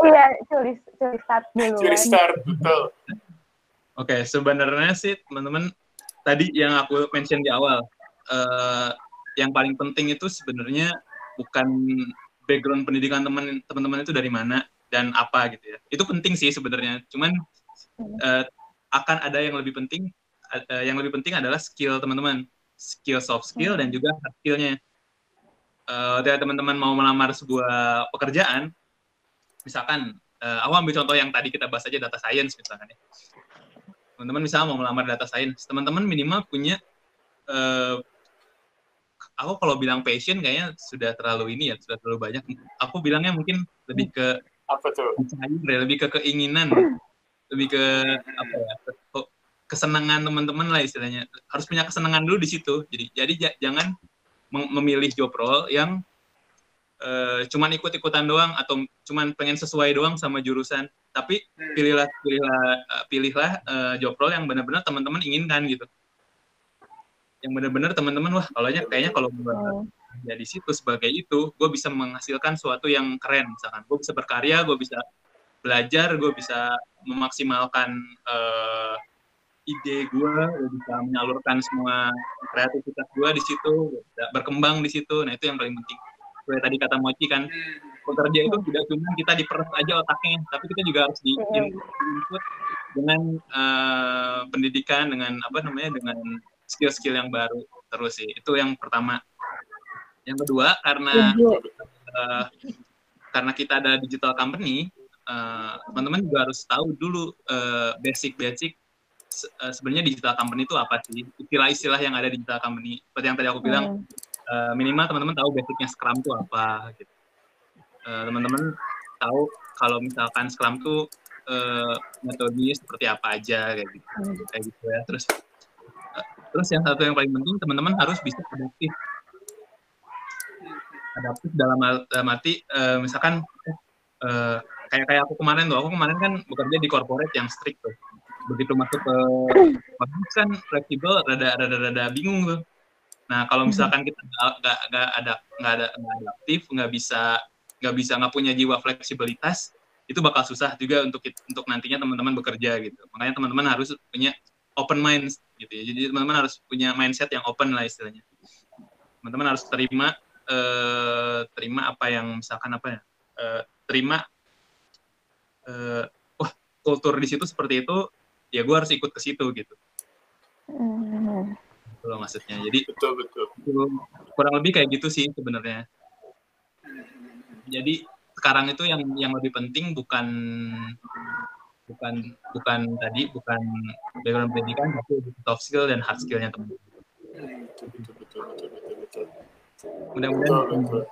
iya curi curi start dulu curi start betul oke sebenarnya sih teman-teman tadi yang aku mention di awal uh, yang paling penting itu sebenarnya bukan background pendidikan teman teman-teman itu dari mana dan apa gitu ya. Itu penting sih sebenarnya. Cuman uh, akan ada yang lebih penting uh, yang lebih penting adalah skill teman-teman skill soft skill dan juga hard skillnya. Uh, teman-teman mau melamar sebuah pekerjaan misalkan uh, aku ambil contoh yang tadi kita bahas aja data science misalkan ya. Teman-teman misalnya mau melamar data science teman-teman minimal punya uh, aku kalau bilang passion kayaknya sudah terlalu ini ya sudah terlalu banyak. Aku bilangnya mungkin lebih ke apa tuh? lebih ke keinginan. Lebih ke apa ya kesenangan teman-teman lah istilahnya. Harus punya kesenangan dulu di situ. Jadi jadi jangan memilih job role yang uh, cuman ikut-ikutan doang atau cuman pengen sesuai doang sama jurusan. Tapi pilihlah pilihlah uh, pilihlah uh, job role yang benar-benar teman-teman inginkan gitu yang benar-benar teman-teman wah kalau kayaknya kalau gue ya di situ sebagai itu gue bisa menghasilkan sesuatu yang keren misalkan. Gue bisa berkarya gue bisa belajar gue bisa memaksimalkan uh, ide gue gue bisa menyalurkan semua kreativitas gue di situ berkembang di situ. Nah itu yang paling penting. Kayak tadi kata Mochi kan bekerja itu tidak cuma kita diperes aja otaknya tapi kita juga harus di input dengan uh, pendidikan dengan apa namanya dengan skill-skill yang baru terus sih. Itu yang pertama. Yang kedua karena uh, karena kita ada digital company Eh, teman-teman uh, juga harus tahu dulu uh, basic-basic uh, sebenarnya digital company itu apa sih? Istilah-istilah yang ada di digital company. Seperti yang tadi aku bilang hmm. uh, minimal teman-teman tahu basicnya Scrum itu apa gitu. Uh, teman-teman tahu kalau misalkan Scrum itu uh, metodenya seperti apa aja kayak gitu. Hmm. kayak gitu ya. Terus uh, terus yang satu yang paling penting teman-teman harus bisa adaptif. Adaptif dalam, dalam arti uh, misalkan uh, kayak kayak aku kemarin tuh aku kemarin kan bekerja di corporate yang strict tuh. Begitu masuk ke kan fleksibel rada rada rada bingung tuh. Nah kalau hmm. misalkan kita nggak nggak ada nggak ada nggak aktif nggak bisa nggak bisa nggak punya jiwa fleksibilitas itu bakal susah juga untuk untuk nantinya teman-teman bekerja gitu. Makanya teman-teman harus punya open mind gitu ya. Jadi teman-teman harus punya mindset yang open lah istilahnya. Teman-teman harus terima eh, terima apa yang misalkan apa ya eh, terima uh, wah kultur di situ seperti itu ya gue harus ikut ke situ gitu. Mm. itu loh maksudnya. Jadi betul betul. kurang lebih kayak gitu sih sebenarnya. Jadi sekarang itu yang yang lebih penting bukan bukan bukan tadi bukan background pendidikan tapi soft skill dan hard skillnya teman mudah-mudahan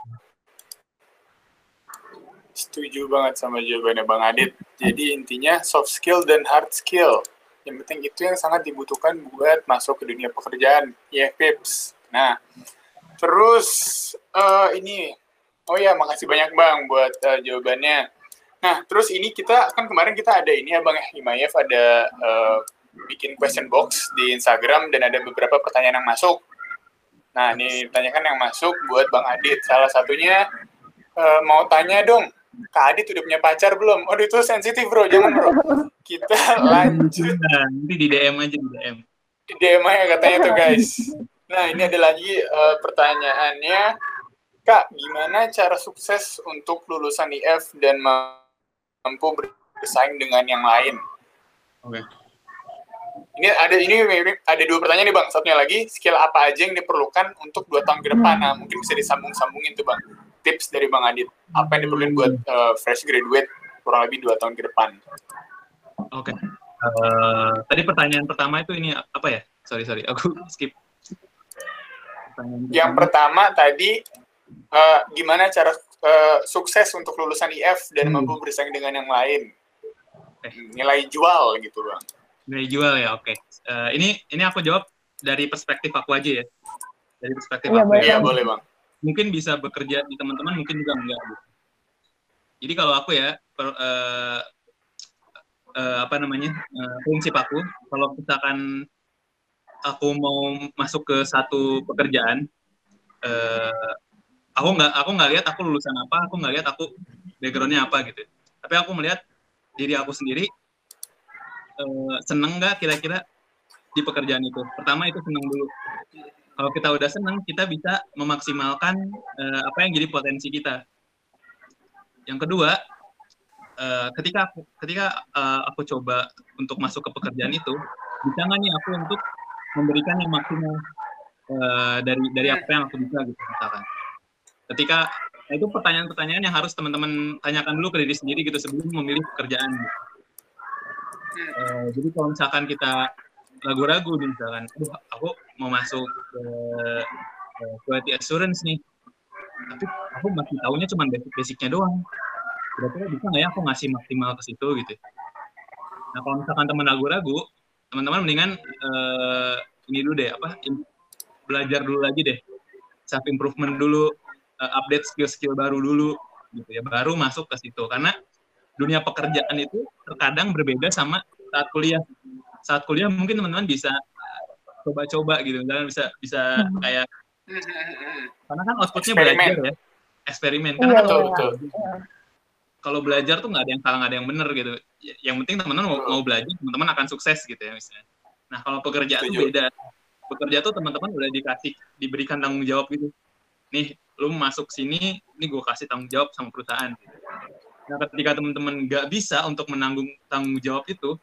Setuju banget sama jawabannya Bang Adit. Jadi intinya soft skill dan hard skill. Yang penting itu yang sangat dibutuhkan buat masuk ke dunia pekerjaan. Ya, Pips. Nah, terus uh, ini, oh ya, makasih banyak Bang buat uh, jawabannya. Nah, terus ini kita, kan kemarin kita ada ini ya Bang Himayev, ada uh, bikin question box di Instagram dan ada beberapa pertanyaan yang masuk. Nah, ini tanyakan yang masuk buat Bang Adit. Salah satunya, uh, mau tanya dong, Kak Adit udah punya pacar belum? Oh, itu sensitif bro, jangan bro. Kita lanjut. Nanti di DM aja di DM. Di DM aja katanya tuh guys. Nah ini ada lagi uh, pertanyaannya, Kak, gimana cara sukses untuk lulusan IF dan mampu bersaing dengan yang lain? Oke. Okay. Ini ada ini ada dua pertanyaan nih bang. Satunya lagi skill apa aja yang diperlukan untuk dua tahun ke depan? Nah mungkin bisa disambung-sambungin tuh bang tips dari Bang Adit. Apa yang diperlukan buat uh, fresh graduate kurang lebih dua tahun ke depan? Oke. Okay. Uh, tadi pertanyaan pertama itu ini apa ya? Sorry sorry, aku [LAUGHS] skip. Pertanyaan yang pertama tadi uh, gimana cara uh, sukses untuk lulusan IF dan hmm. mampu bersaing dengan yang lain? Okay. Nilai jual gitu bang. Nilai jual ya, oke. Okay. Uh, ini ini aku jawab dari perspektif aku aja ya. Dari perspektif ya, aku. Iya boleh bang. Mungkin bisa bekerja di teman-teman, mungkin juga enggak. Gitu. Jadi kalau aku ya, per, uh, uh, apa namanya uh, prinsip aku kalau misalkan aku mau masuk ke satu pekerjaan uh, aku nggak aku nggak lihat aku lulusan apa aku nggak lihat aku backgroundnya apa gitu. Tapi aku melihat diri aku sendiri uh, seneng nggak kira-kira di pekerjaan itu? Pertama itu seneng dulu. Kalau kita udah seneng kita bisa memaksimalkan uh, apa yang jadi potensi kita. Yang kedua uh, ketika aku ketika uh, aku coba untuk masuk ke pekerjaan itu bisa nggak nih aku untuk memberikan yang maksimal uh, dari dari apa yang aku bisa gitu misalkan ketika nah itu pertanyaan-pertanyaan yang harus teman-teman tanyakan dulu ke diri sendiri gitu sebelum memilih pekerjaan. Uh, jadi kalau misalkan kita ragu-ragu misalkan, aduh aku mau masuk ke, quality assurance nih, tapi aku masih tahunya cuma basic-basicnya doang. Kira-kira bisa nggak ya aku ngasih maksimal ke situ? Gitu. Nah kalau misalkan teman ragu-ragu teman-teman mendingan uh, ini dulu deh apa belajar dulu lagi deh. Self improvement dulu uh, update skill-skill baru dulu gitu ya. Baru masuk ke situ. Karena dunia pekerjaan itu terkadang berbeda sama saat kuliah. Saat kuliah mungkin teman-teman bisa coba-coba gitu. Dan bisa bisa hmm. kayak karena kan outputnya belajar ya. Eksperimen. Karena iya, kan iya. betul, betul. kalau belajar tuh nggak ada yang salah nggak ada yang benar gitu. Ya, yang penting teman-teman mau, mau belajar teman-teman akan sukses gitu ya misalnya. Nah kalau pekerjaan tuh beda. Pekerja tuh teman-teman udah dikasih diberikan tanggung jawab gitu. Nih lu masuk sini ini gue kasih tanggung jawab sama perusahaan. Nah ketika teman-teman nggak bisa untuk menanggung tanggung jawab itu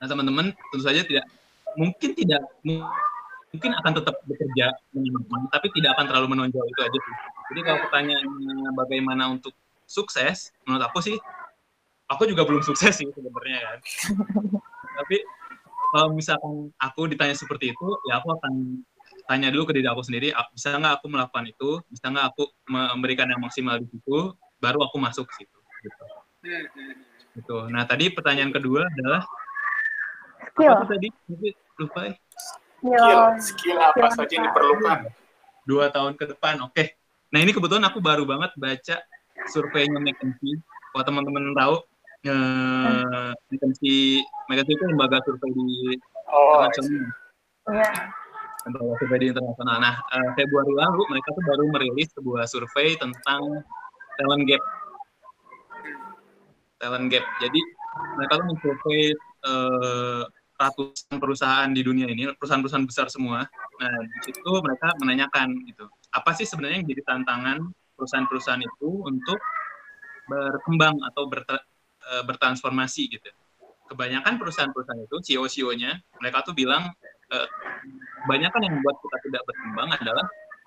nah teman-teman tentu saja tidak mungkin tidak mungkin akan tetap bekerja tapi tidak akan terlalu menonjol itu aja sih. Jadi kalau pertanyaannya bagaimana untuk sukses menurut aku sih aku juga belum sukses sih sebenarnya kan. [LAUGHS] Tapi kalau misalkan aku ditanya seperti itu ya aku akan tanya dulu ke diri aku sendiri bisa nggak aku melakukan itu bisa nggak aku memberikan yang maksimal di situ baru aku masuk ke situ gitu. gitu nah tadi pertanyaan kedua adalah skill. apa tadi lupa ya skill skill apa saja yang diperlukan dua tahun ke depan oke okay. nah ini kebetulan aku baru banget baca surveinya McKinsey. Kalau teman-teman tahu, eh, McKinsey, McKinsey itu lembaga survei di oh, internasional. Iya. Lembaga survei di internasional. Nah, uh, Februari lalu mereka tuh baru merilis sebuah survei tentang talent gap. Talent gap. Jadi mereka tuh mensurvei uh, ratusan perusahaan di dunia ini, perusahaan-perusahaan besar semua. Nah, di situ mereka menanyakan gitu, apa sih sebenarnya yang jadi tantangan perusahaan-perusahaan itu untuk berkembang atau ber, e, bertransformasi gitu. Kebanyakan perusahaan-perusahaan itu CEO-CEO-nya mereka tuh bilang e, kebanyakan yang membuat kita tidak berkembang adalah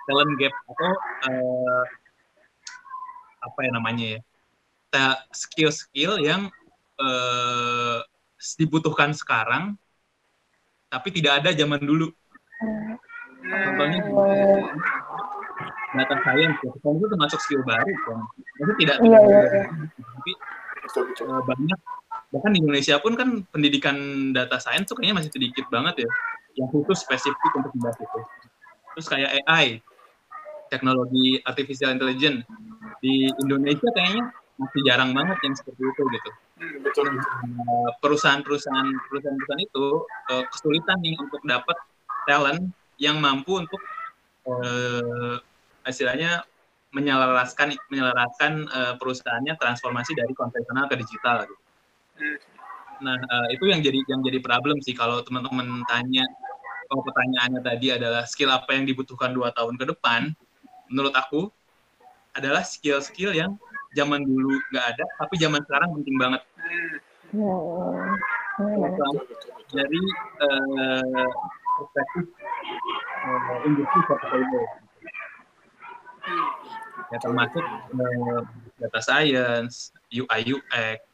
talent gap atau uh, apa ya namanya ya skill-skill yang uh, dibutuhkan sekarang tapi tidak ada zaman dulu. Contohnya data science ya kan itu termasuk skill baru kan. Itu tidak iya, iya, iya. tapi uh, banyak. Bahkan di Indonesia pun kan pendidikan data science tuh kayaknya masih sedikit banget ya yang khusus spesifik untuk membahas itu. Terus kayak AI teknologi artificial intelligence. Di Indonesia kayaknya masih jarang banget yang seperti itu gitu. Hmm, betul. Eh, perusahaan-perusahaan perusahaan-perusahaan itu uh, kesulitan nih untuk dapat talent yang mampu untuk uh, istilahnya menyelaraskan menyelaraskan uh, perusahaannya transformasi dari konvensional ke digital gitu. Nah, uh, itu yang jadi yang jadi problem sih kalau teman-teman tanya kalau pertanyaannya tadi adalah skill apa yang dibutuhkan dua tahun ke depan, menurut aku adalah skill-skill yang zaman dulu nggak ada, tapi zaman sekarang penting banget. Hmm. Dari uh, perspektif uh, industri 4.0 ya termasuk uh, data science, UI UX,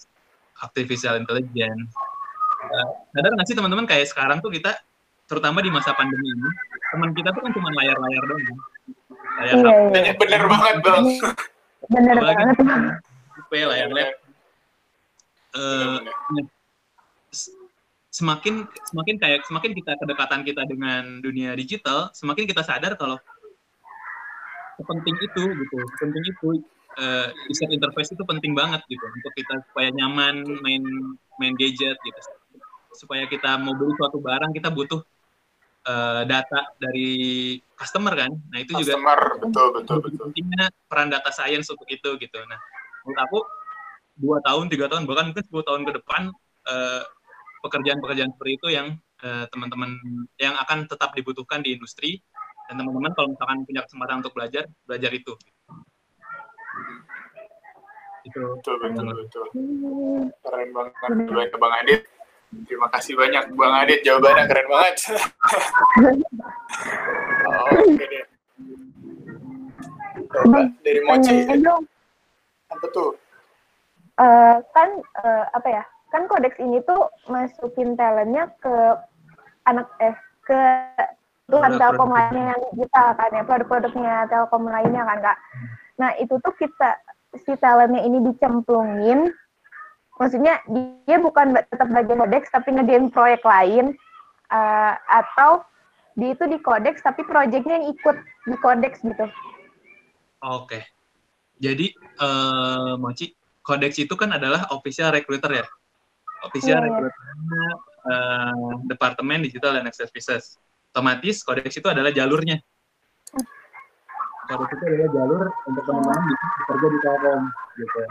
artificial intelligence. Uh, sadar nggak sih teman-teman kayak sekarang tuh kita terutama di masa pandemi ini teman kita tuh kan cuma layar-layar doang layar Iya, iya. Bener banget bang. Bener Apalagi- banget. HP, layar lab. Eh, semakin semakin kayak semakin kita kedekatan kita dengan dunia digital, semakin kita sadar kalau penting itu gitu, penting itu eh, user interface itu penting banget gitu untuk kita supaya nyaman main main gadget gitu. Supaya kita mau beli suatu barang kita butuh eh, data dari customer kan. Nah, itu juga Customer betul betul begitu betul. pentingnya peran data science untuk itu gitu. Nah, menurut aku dua tahun, tiga tahun, bahkan mungkin 10 tahun ke depan eh, pekerjaan-pekerjaan seperti itu yang eh, teman-teman yang akan tetap dibutuhkan di industri dan teman-teman kalau misalkan punya kesempatan untuk belajar, belajar itu. Itu Betul betul betul. Keren banget jawabannya Bang Adit. Terima kasih banyak Bang Adit jawabannya keren banget. [LAUGHS] Oke deh. Coba dari Mochi apa tuh? eh, kan eh, apa ya? Kan kodeks ini tuh masukin talentnya ke anak eh ke tuan telkom lainnya yang digital kan ya produk-produknya telkom lainnya kan kak. Nah itu tuh kita si talentnya ini dicemplungin, maksudnya dia bukan tetap bagian kodeks tapi ngerjain proyek lain eh, atau di itu di kodeks tapi proyeknya yang ikut di kodeks gitu. Oke. Jadi eh Mochi, Codex itu kan adalah official recruiter ya. Official iya. recruiter eh, Departemen Digital dan Access Services. Otomatis Codex itu adalah jalurnya. Codex itu adalah jalur untuk teman-teman bisa bekerja di Telkom gitu.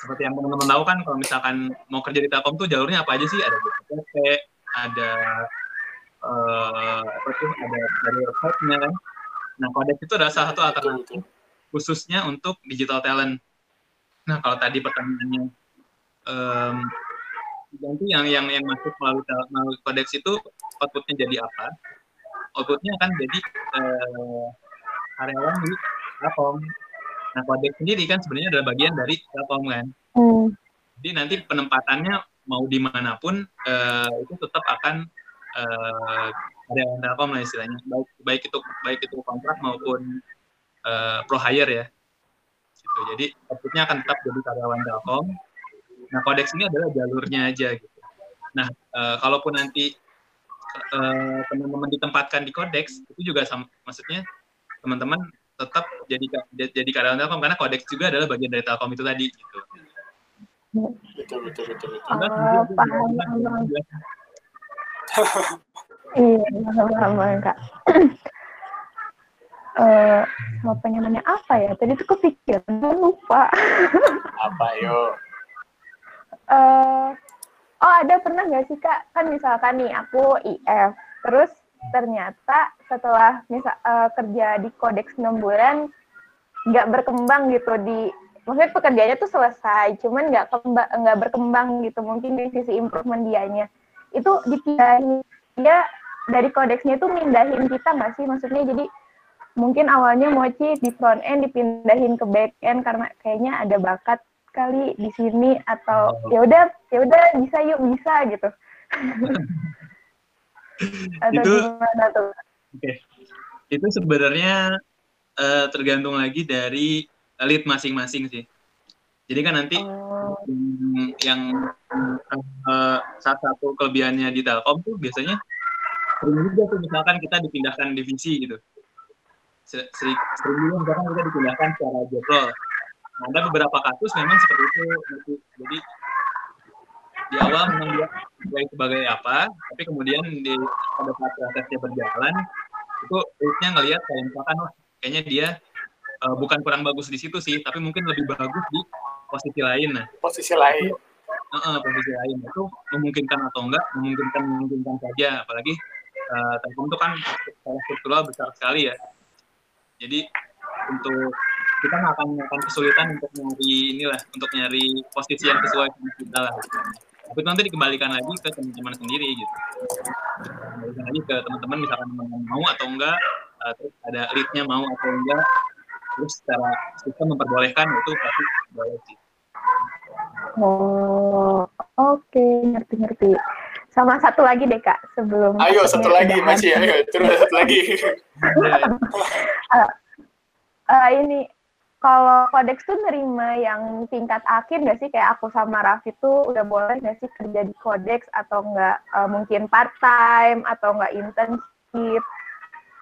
Seperti yang teman-teman tahu kan kalau misalkan mau kerja di Telkom tuh jalurnya apa aja sih? Ada BPP, ada eh apa tuh? Ada dari website-nya kan. Nah, Codex itu adalah salah satu alternatif khususnya untuk digital talent. Nah, kalau tadi pertanyaannya em, nanti yang yang yang masuk melalui melalui kodeks itu outputnya jadi apa? Outputnya akan jadi eh, karyawan di Telkom. Nah, kodeks sendiri kan sebenarnya adalah bagian dari Telkom kan. Hmm. Jadi nanti penempatannya mau di mana pun eh, itu tetap akan eh, karyawan Telkom lah istilahnya. Baik baik itu baik itu kontrak maupun eh, pro hire ya. Gitu. Jadi outputnya akan tetap jadi karyawan Telkom. Nah, kodeks ini adalah jalurnya aja gitu. Nah, eh, kalaupun nanti teman-teman ditempatkan di kodeks itu juga sama, maksudnya teman-teman tetap jadi jadi karyawan Telkom karena kodeks juga adalah bagian dari Telkom itu tadi gitu. Betul betul betul betul. Oh, paham, paham. Iya, kak. [CLEARS THROAT] Eh, apa namanya apa ya? Tadi tuh kepikiran, lupa. [LAUGHS] Apa yo? Eh, oh ada pernah nggak sih kak? Kan misalkan nih aku IF, terus ternyata setelah misal eh, kerja di kodeks 6 bulan nggak berkembang gitu di maksudnya pekerjaannya tuh selesai, cuman nggak nggak berkembang gitu mungkin di sisi improvement dianya. Itu dipindahin dia dari kodeksnya itu mindahin kita nggak sih? Maksudnya jadi mungkin awalnya mochi di front end dipindahin ke back end karena kayaknya ada bakat kali di sini atau Oh. ya udah ya udah bisa yuk bisa gitu [LAUGHS] atau Itu- gimana tuh Oke. Itu sebenarnya eh, tergantung lagi dari lead masing-masing sih. Jadi kan nanti Oh, yang, yang eh, salah satu kelebihannya di Telkom tuh biasanya sering juga tuh misalkan kita dipindahkan divisi gitu. Se- Sering, sering juga misalkan kita dipindahkan secara role. Nah, ada beberapa kasus memang seperti itu. Jadi di awal memang dia sebagai, sebagai apa, tapi kemudian di pada saat prosesnya berjalan itu leadnya ngelihat kayak misalkan wah kayaknya dia eh, bukan kurang bagus di situ sih, tapi mungkin lebih bagus di posisi lain. Nah, Posisi lain. Heeh, posisi lain itu memungkinkan atau enggak memungkinkan memungkinkan saja apalagi eh, Telkom itu kan secara struktural besar sekali ya jadi untuk kita nggak akan akan kesulitan untuk nyari inilah untuk nyari posisi yang sesuai dengan kita lah tapi itu nanti dikembalikan lagi ke teman-teman sendiri gitu kembalikan lagi ke teman-teman misalkan teman-teman mau atau enggak eh, terus ada leadnya mau atau enggak terus secara sistem memperbolehkan itu pasti boleh sih Oh, oke, ngerti-ngerti. Sama satu lagi deh kak, sebelum. Ayo satu lagi masih ayo terus satu lagi. [LAUGHS] [LAUGHS] Eh, ini kalau kodeks tuh nerima yang tingkat akhir nggak sih kayak aku sama Raffi tuh udah boleh nggak sih kerja di kodeks atau nggak eh, mungkin part time atau nggak internship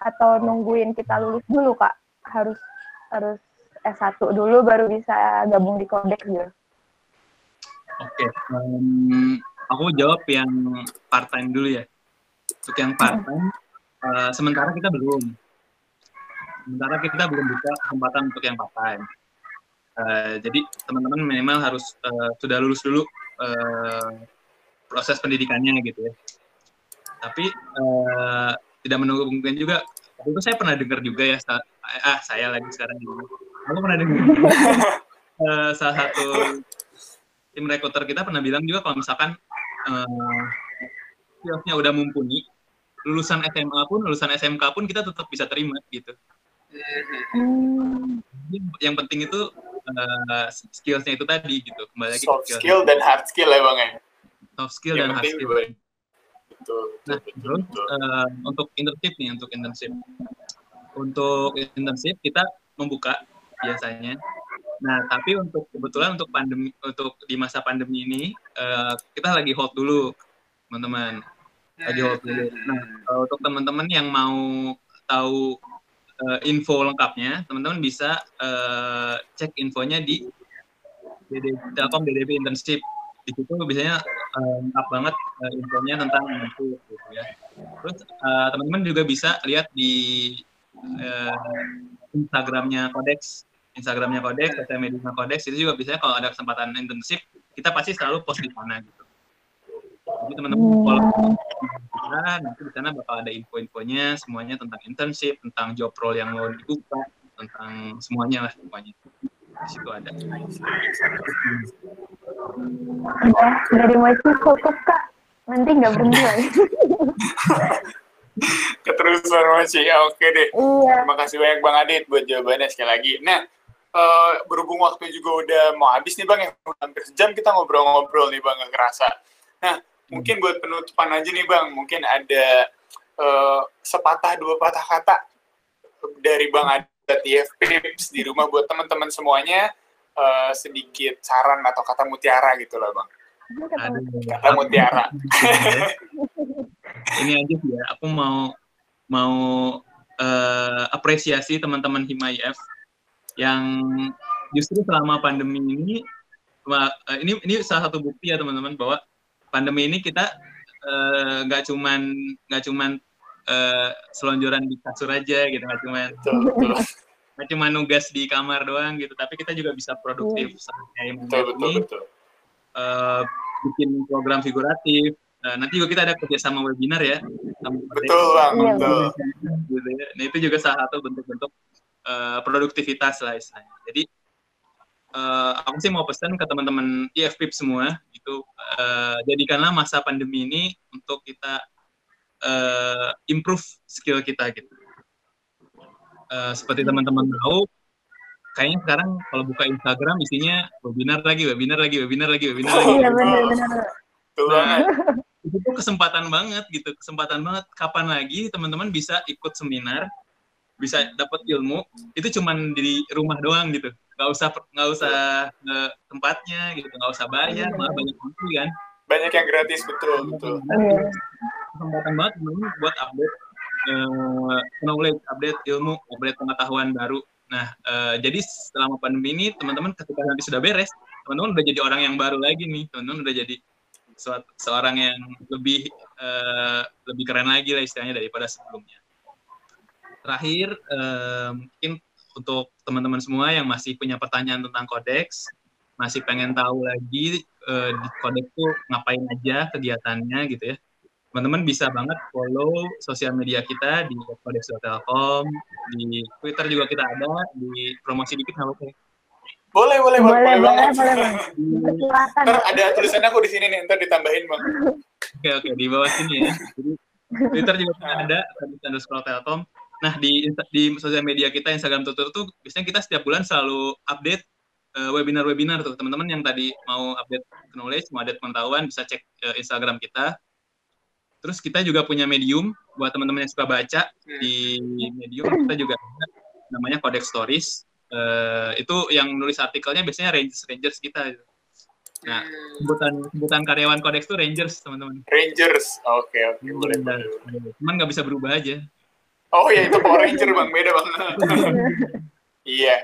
atau nungguin kita lulus dulu kak harus harus S1 dulu baru bisa gabung di kodeks gitu. Oke, em, aku jawab yang part time dulu ya. Untuk yang part time, eh, sementara kita belum. Sementara kita belum buka kesempatan untuk yang part time. Eh, jadi teman-teman minimal harus eh, sudah lulus dulu eh, proses pendidikannya gitu ya. Tapi eh, tidak menunggu mungkin juga. Waktu itu saya pernah dengar juga ya, sa- ah saya lagi sekarang juga. Aku pernah dengar [LAUGHS] eh, salah satu tim rekruter kita pernah bilang juga kalau misalkan skillsnya udah mumpuni, lulusan SMA pun, lulusan SMK pun kita tetap bisa terima gitu. Hmm. Yang penting itu eh, skillsnya itu tadi gitu. Kembali lagi Soft skill, skill dan hard skill ya bang ya. soft skill Yang dan hard skill. dua. Betul, Nah, betul, betul, terus betul. eh, untuk internship nih, untuk internship. Untuk internship kita membuka biasanya. Nah, tapi untuk kebetulan untuk pandemi untuk di masa pandemi ini eh, kita lagi hold dulu, teman-teman. Lagi hold dulu. Nah, kalau untuk teman-teman yang mau tahu eh, info lengkapnya, teman-teman bisa eh, cek infonya di Telkom DDP Internship. Di situ biasanya eh, lengkap banget eh, infonya tentang internship gitu ya. Terus eh, teman-teman juga bisa lihat di eh, Instagramnya Kodex, Instagramnya Kodex, sosial media Kodex itu juga biasanya kalau ada kesempatan internship kita pasti selalu post di sana gitu. Jadi teman-teman follow kita, nanti di sana bakal ada info-infonya semuanya tentang internship, tentang job role yang mau dibuka, tentang semuanya lah semuanya. Di situ ada. Udah dari Mochi cukup kak. Nanti nggak berhenti lagi. [LAUGHS] Keterusan masih. Ya, oke deh. iya. Terima kasih banyak Bang Adit buat jawabannya sekali lagi. Nah, eh, berhubung waktu juga udah mau habis nih Bang, ya udah hampir sejam kita ngobrol-ngobrol nih Bang, nggak kerasa. Nah, mungkin buat penutupan aja nih Bang, mungkin ada eh, sepatah dua patah kata dari Bang Adit TFP di rumah buat teman-teman semuanya eh, sedikit saran atau kata mutiara gitu lah Bang. Kata mutiara. [LAUGHS] ini aja sih ya aku mau mau eh, apresiasi teman-teman Hima IF yang justru selama pandemi ini ini ini salah satu bukti ya teman-teman bahwa pandemi ini kita eh, nggak cuman nggak cuman eh, selonjoran di kasur aja gitu nggak cuman nggak cuma nugas di kamar doang gitu tapi kita juga bisa produktif kayak Hima betul, betul, ini betul. eh, bikin program figuratif. Eh, nanti juga kita ada kerjasama webinar ya. sama Betul Bang, betul. gitu ya. Nah itu juga salah satu bentuk-bentuk eh, produktivitas lah istilahnya. Jadi eh, aku sih mau pesan ke teman-teman IFPIP semua gitu, eh, jadikanlah masa pandemi ini untuk kita eh, improve skill kita gitu. Eh, seperti teman-teman tahu, kayaknya sekarang kalau buka Instagram isinya webinar lagi, webinar lagi, webinar lagi, webinar lagi. Iya benar-benar. Betul banget. itu tuh kesempatan banget gitu kesempatan banget kapan lagi teman-teman bisa ikut seminar bisa dapat ilmu itu cuman di rumah doang gitu nggak usah nggak usah ke tempatnya gitu nggak usah bayar malah banyak waktu kan Banyak yang gratis, betul, betul. Kesempatan banget buat update eh, knowledge update ilmu update pengetahuan baru nah eh, jadi selama pandemi ini teman-teman ketika nanti sudah beres teman-teman udah jadi orang yang baru lagi nih teman-teman udah jadi seorang yang lebih eh, lebih keren lagi lah istilahnya daripada sebelumnya. Terakhir eh, mungkin untuk teman-teman semua yang masih punya pertanyaan tentang kodeks, masih pengen tahu lagi eh, di kodeks tuh ngapain aja kegiatannya gitu ya. Teman-teman bisa banget follow sosial media kita di kodeks.telkom, di Twitter juga kita ada, di promosi dikit nggak apa-apa. ya? Boleh, boleh. Boleh, Boleh, boleh, boleh. Silakan. [LAUGHS] Ntar ada tulisan aku di sini nih, ntar ditambahin, Bang. Oke oke di bawah sini ya. Jadi Twitter juga kita ada di underscore Telkom. Nah di di sosial media kita Instagram Tutur tuh biasanya kita setiap bulan selalu update uh, webinar-webinar tuh teman-teman yang tadi mau update knowledge, mau update pengetahuan bisa cek uh, Instagram kita. Terus kita juga punya medium buat teman-teman yang suka baca hmm. di medium kita juga ada namanya Codex Stories. Uh, itu yang nulis artikelnya biasanya rangers rangers kita. Nah, hmm. sebutan sebutan karyawan Codex itu rangers teman-teman. Rangers, oke okay, oke okay. boleh. boleh. Cuman nggak bisa berubah aja. Oh ya itu Power [LAUGHS] Ranger bang, beda banget. [LAUGHS] iya.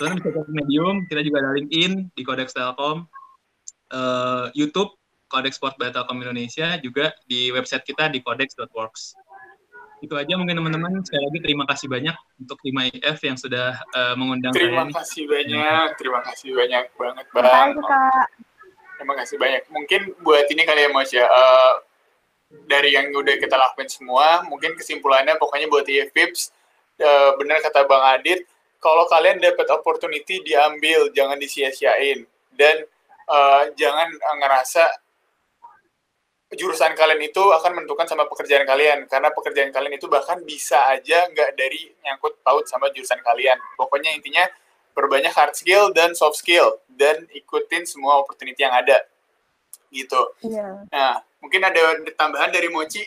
Nah, bisa cek Medium, kita juga ada LinkedIn di Codex Telkom, uh, YouTube Codex Sport by Telkom Indonesia, juga di website kita di codex.works. Itu aja mungkin teman-teman. Sekali lagi terima kasih banyak untuk 5IF yang sudah uh, mengundang terima saya. Terima kasih banyak, terima kasih banyak banget bang. Terima kasih, Terima kasih banyak. Mungkin buat ini kali ya Mas ya, uh, dari yang udah kita lakuin semua, mungkin kesimpulannya pokoknya buat IFPIPS, uh, benar kata Bang Adit, kalau kalian dapat opportunity diambil, jangan disia-siain. Dan uh, jangan ngerasa jurusan kalian itu akan menentukan sama pekerjaan kalian karena pekerjaan kalian itu bahkan bisa aja nggak dari nyangkut paut sama jurusan kalian pokoknya intinya berbanyak hard skill dan soft skill dan ikutin semua opportunity yang ada gitu yeah. nah mungkin ada tambahan dari Mochi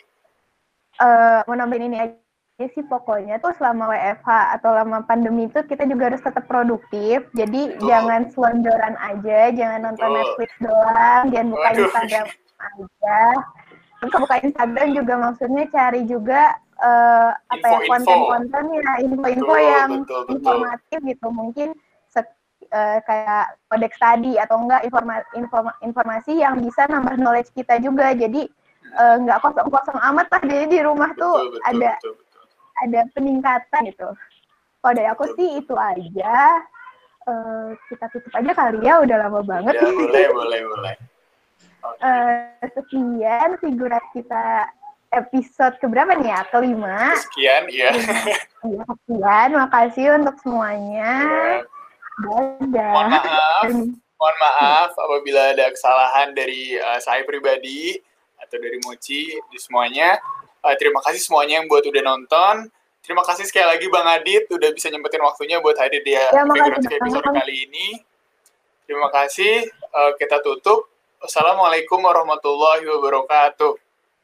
uh, mau nambahin ini aja sih pokoknya tuh selama WFH atau lama pandemi itu kita juga harus tetap produktif. Jadi Betul. jangan selonjoran aja, jangan nonton Betul. Netflix doang, jangan buka Waduh. Instagram aja. Buka buka Instagram juga maksudnya cari juga uh, apa ya konten-konten ya info-info yang betul, betul. informatif gitu. Mungkin uh, kayak kodeks tadi atau enggak informasi, informasi yang bisa nambah knowledge kita juga. Jadi eh, nggak uh, kosong-kosong amat lah. Jadi di rumah tuh betul, ada betul, betul ada peningkatan gitu. Kalau dari aku sih itu aja. Uh, kita tutup aja kali ya, udah lama banget. Ya, boleh, boleh, boleh. Okay. [LAUGHS] Uh, sekian figurat kita episode keberapa nih ya? Kelima. Sekian, iya. Ya, sekian, makasih untuk semuanya. Ya. Dadah. Mohon maaf, mohon maaf apabila ada kesalahan dari uh, saya pribadi atau dari Mochi di semuanya. Uh, terima kasih semuanya yang buat udah nonton. Terima kasih sekali lagi Bang Adit udah bisa nyempetin waktunya buat hadir di ya, episode kali ini. Terima kasih. Uh, kita tutup. Wassalamualaikum warahmatullahi wabarakatuh.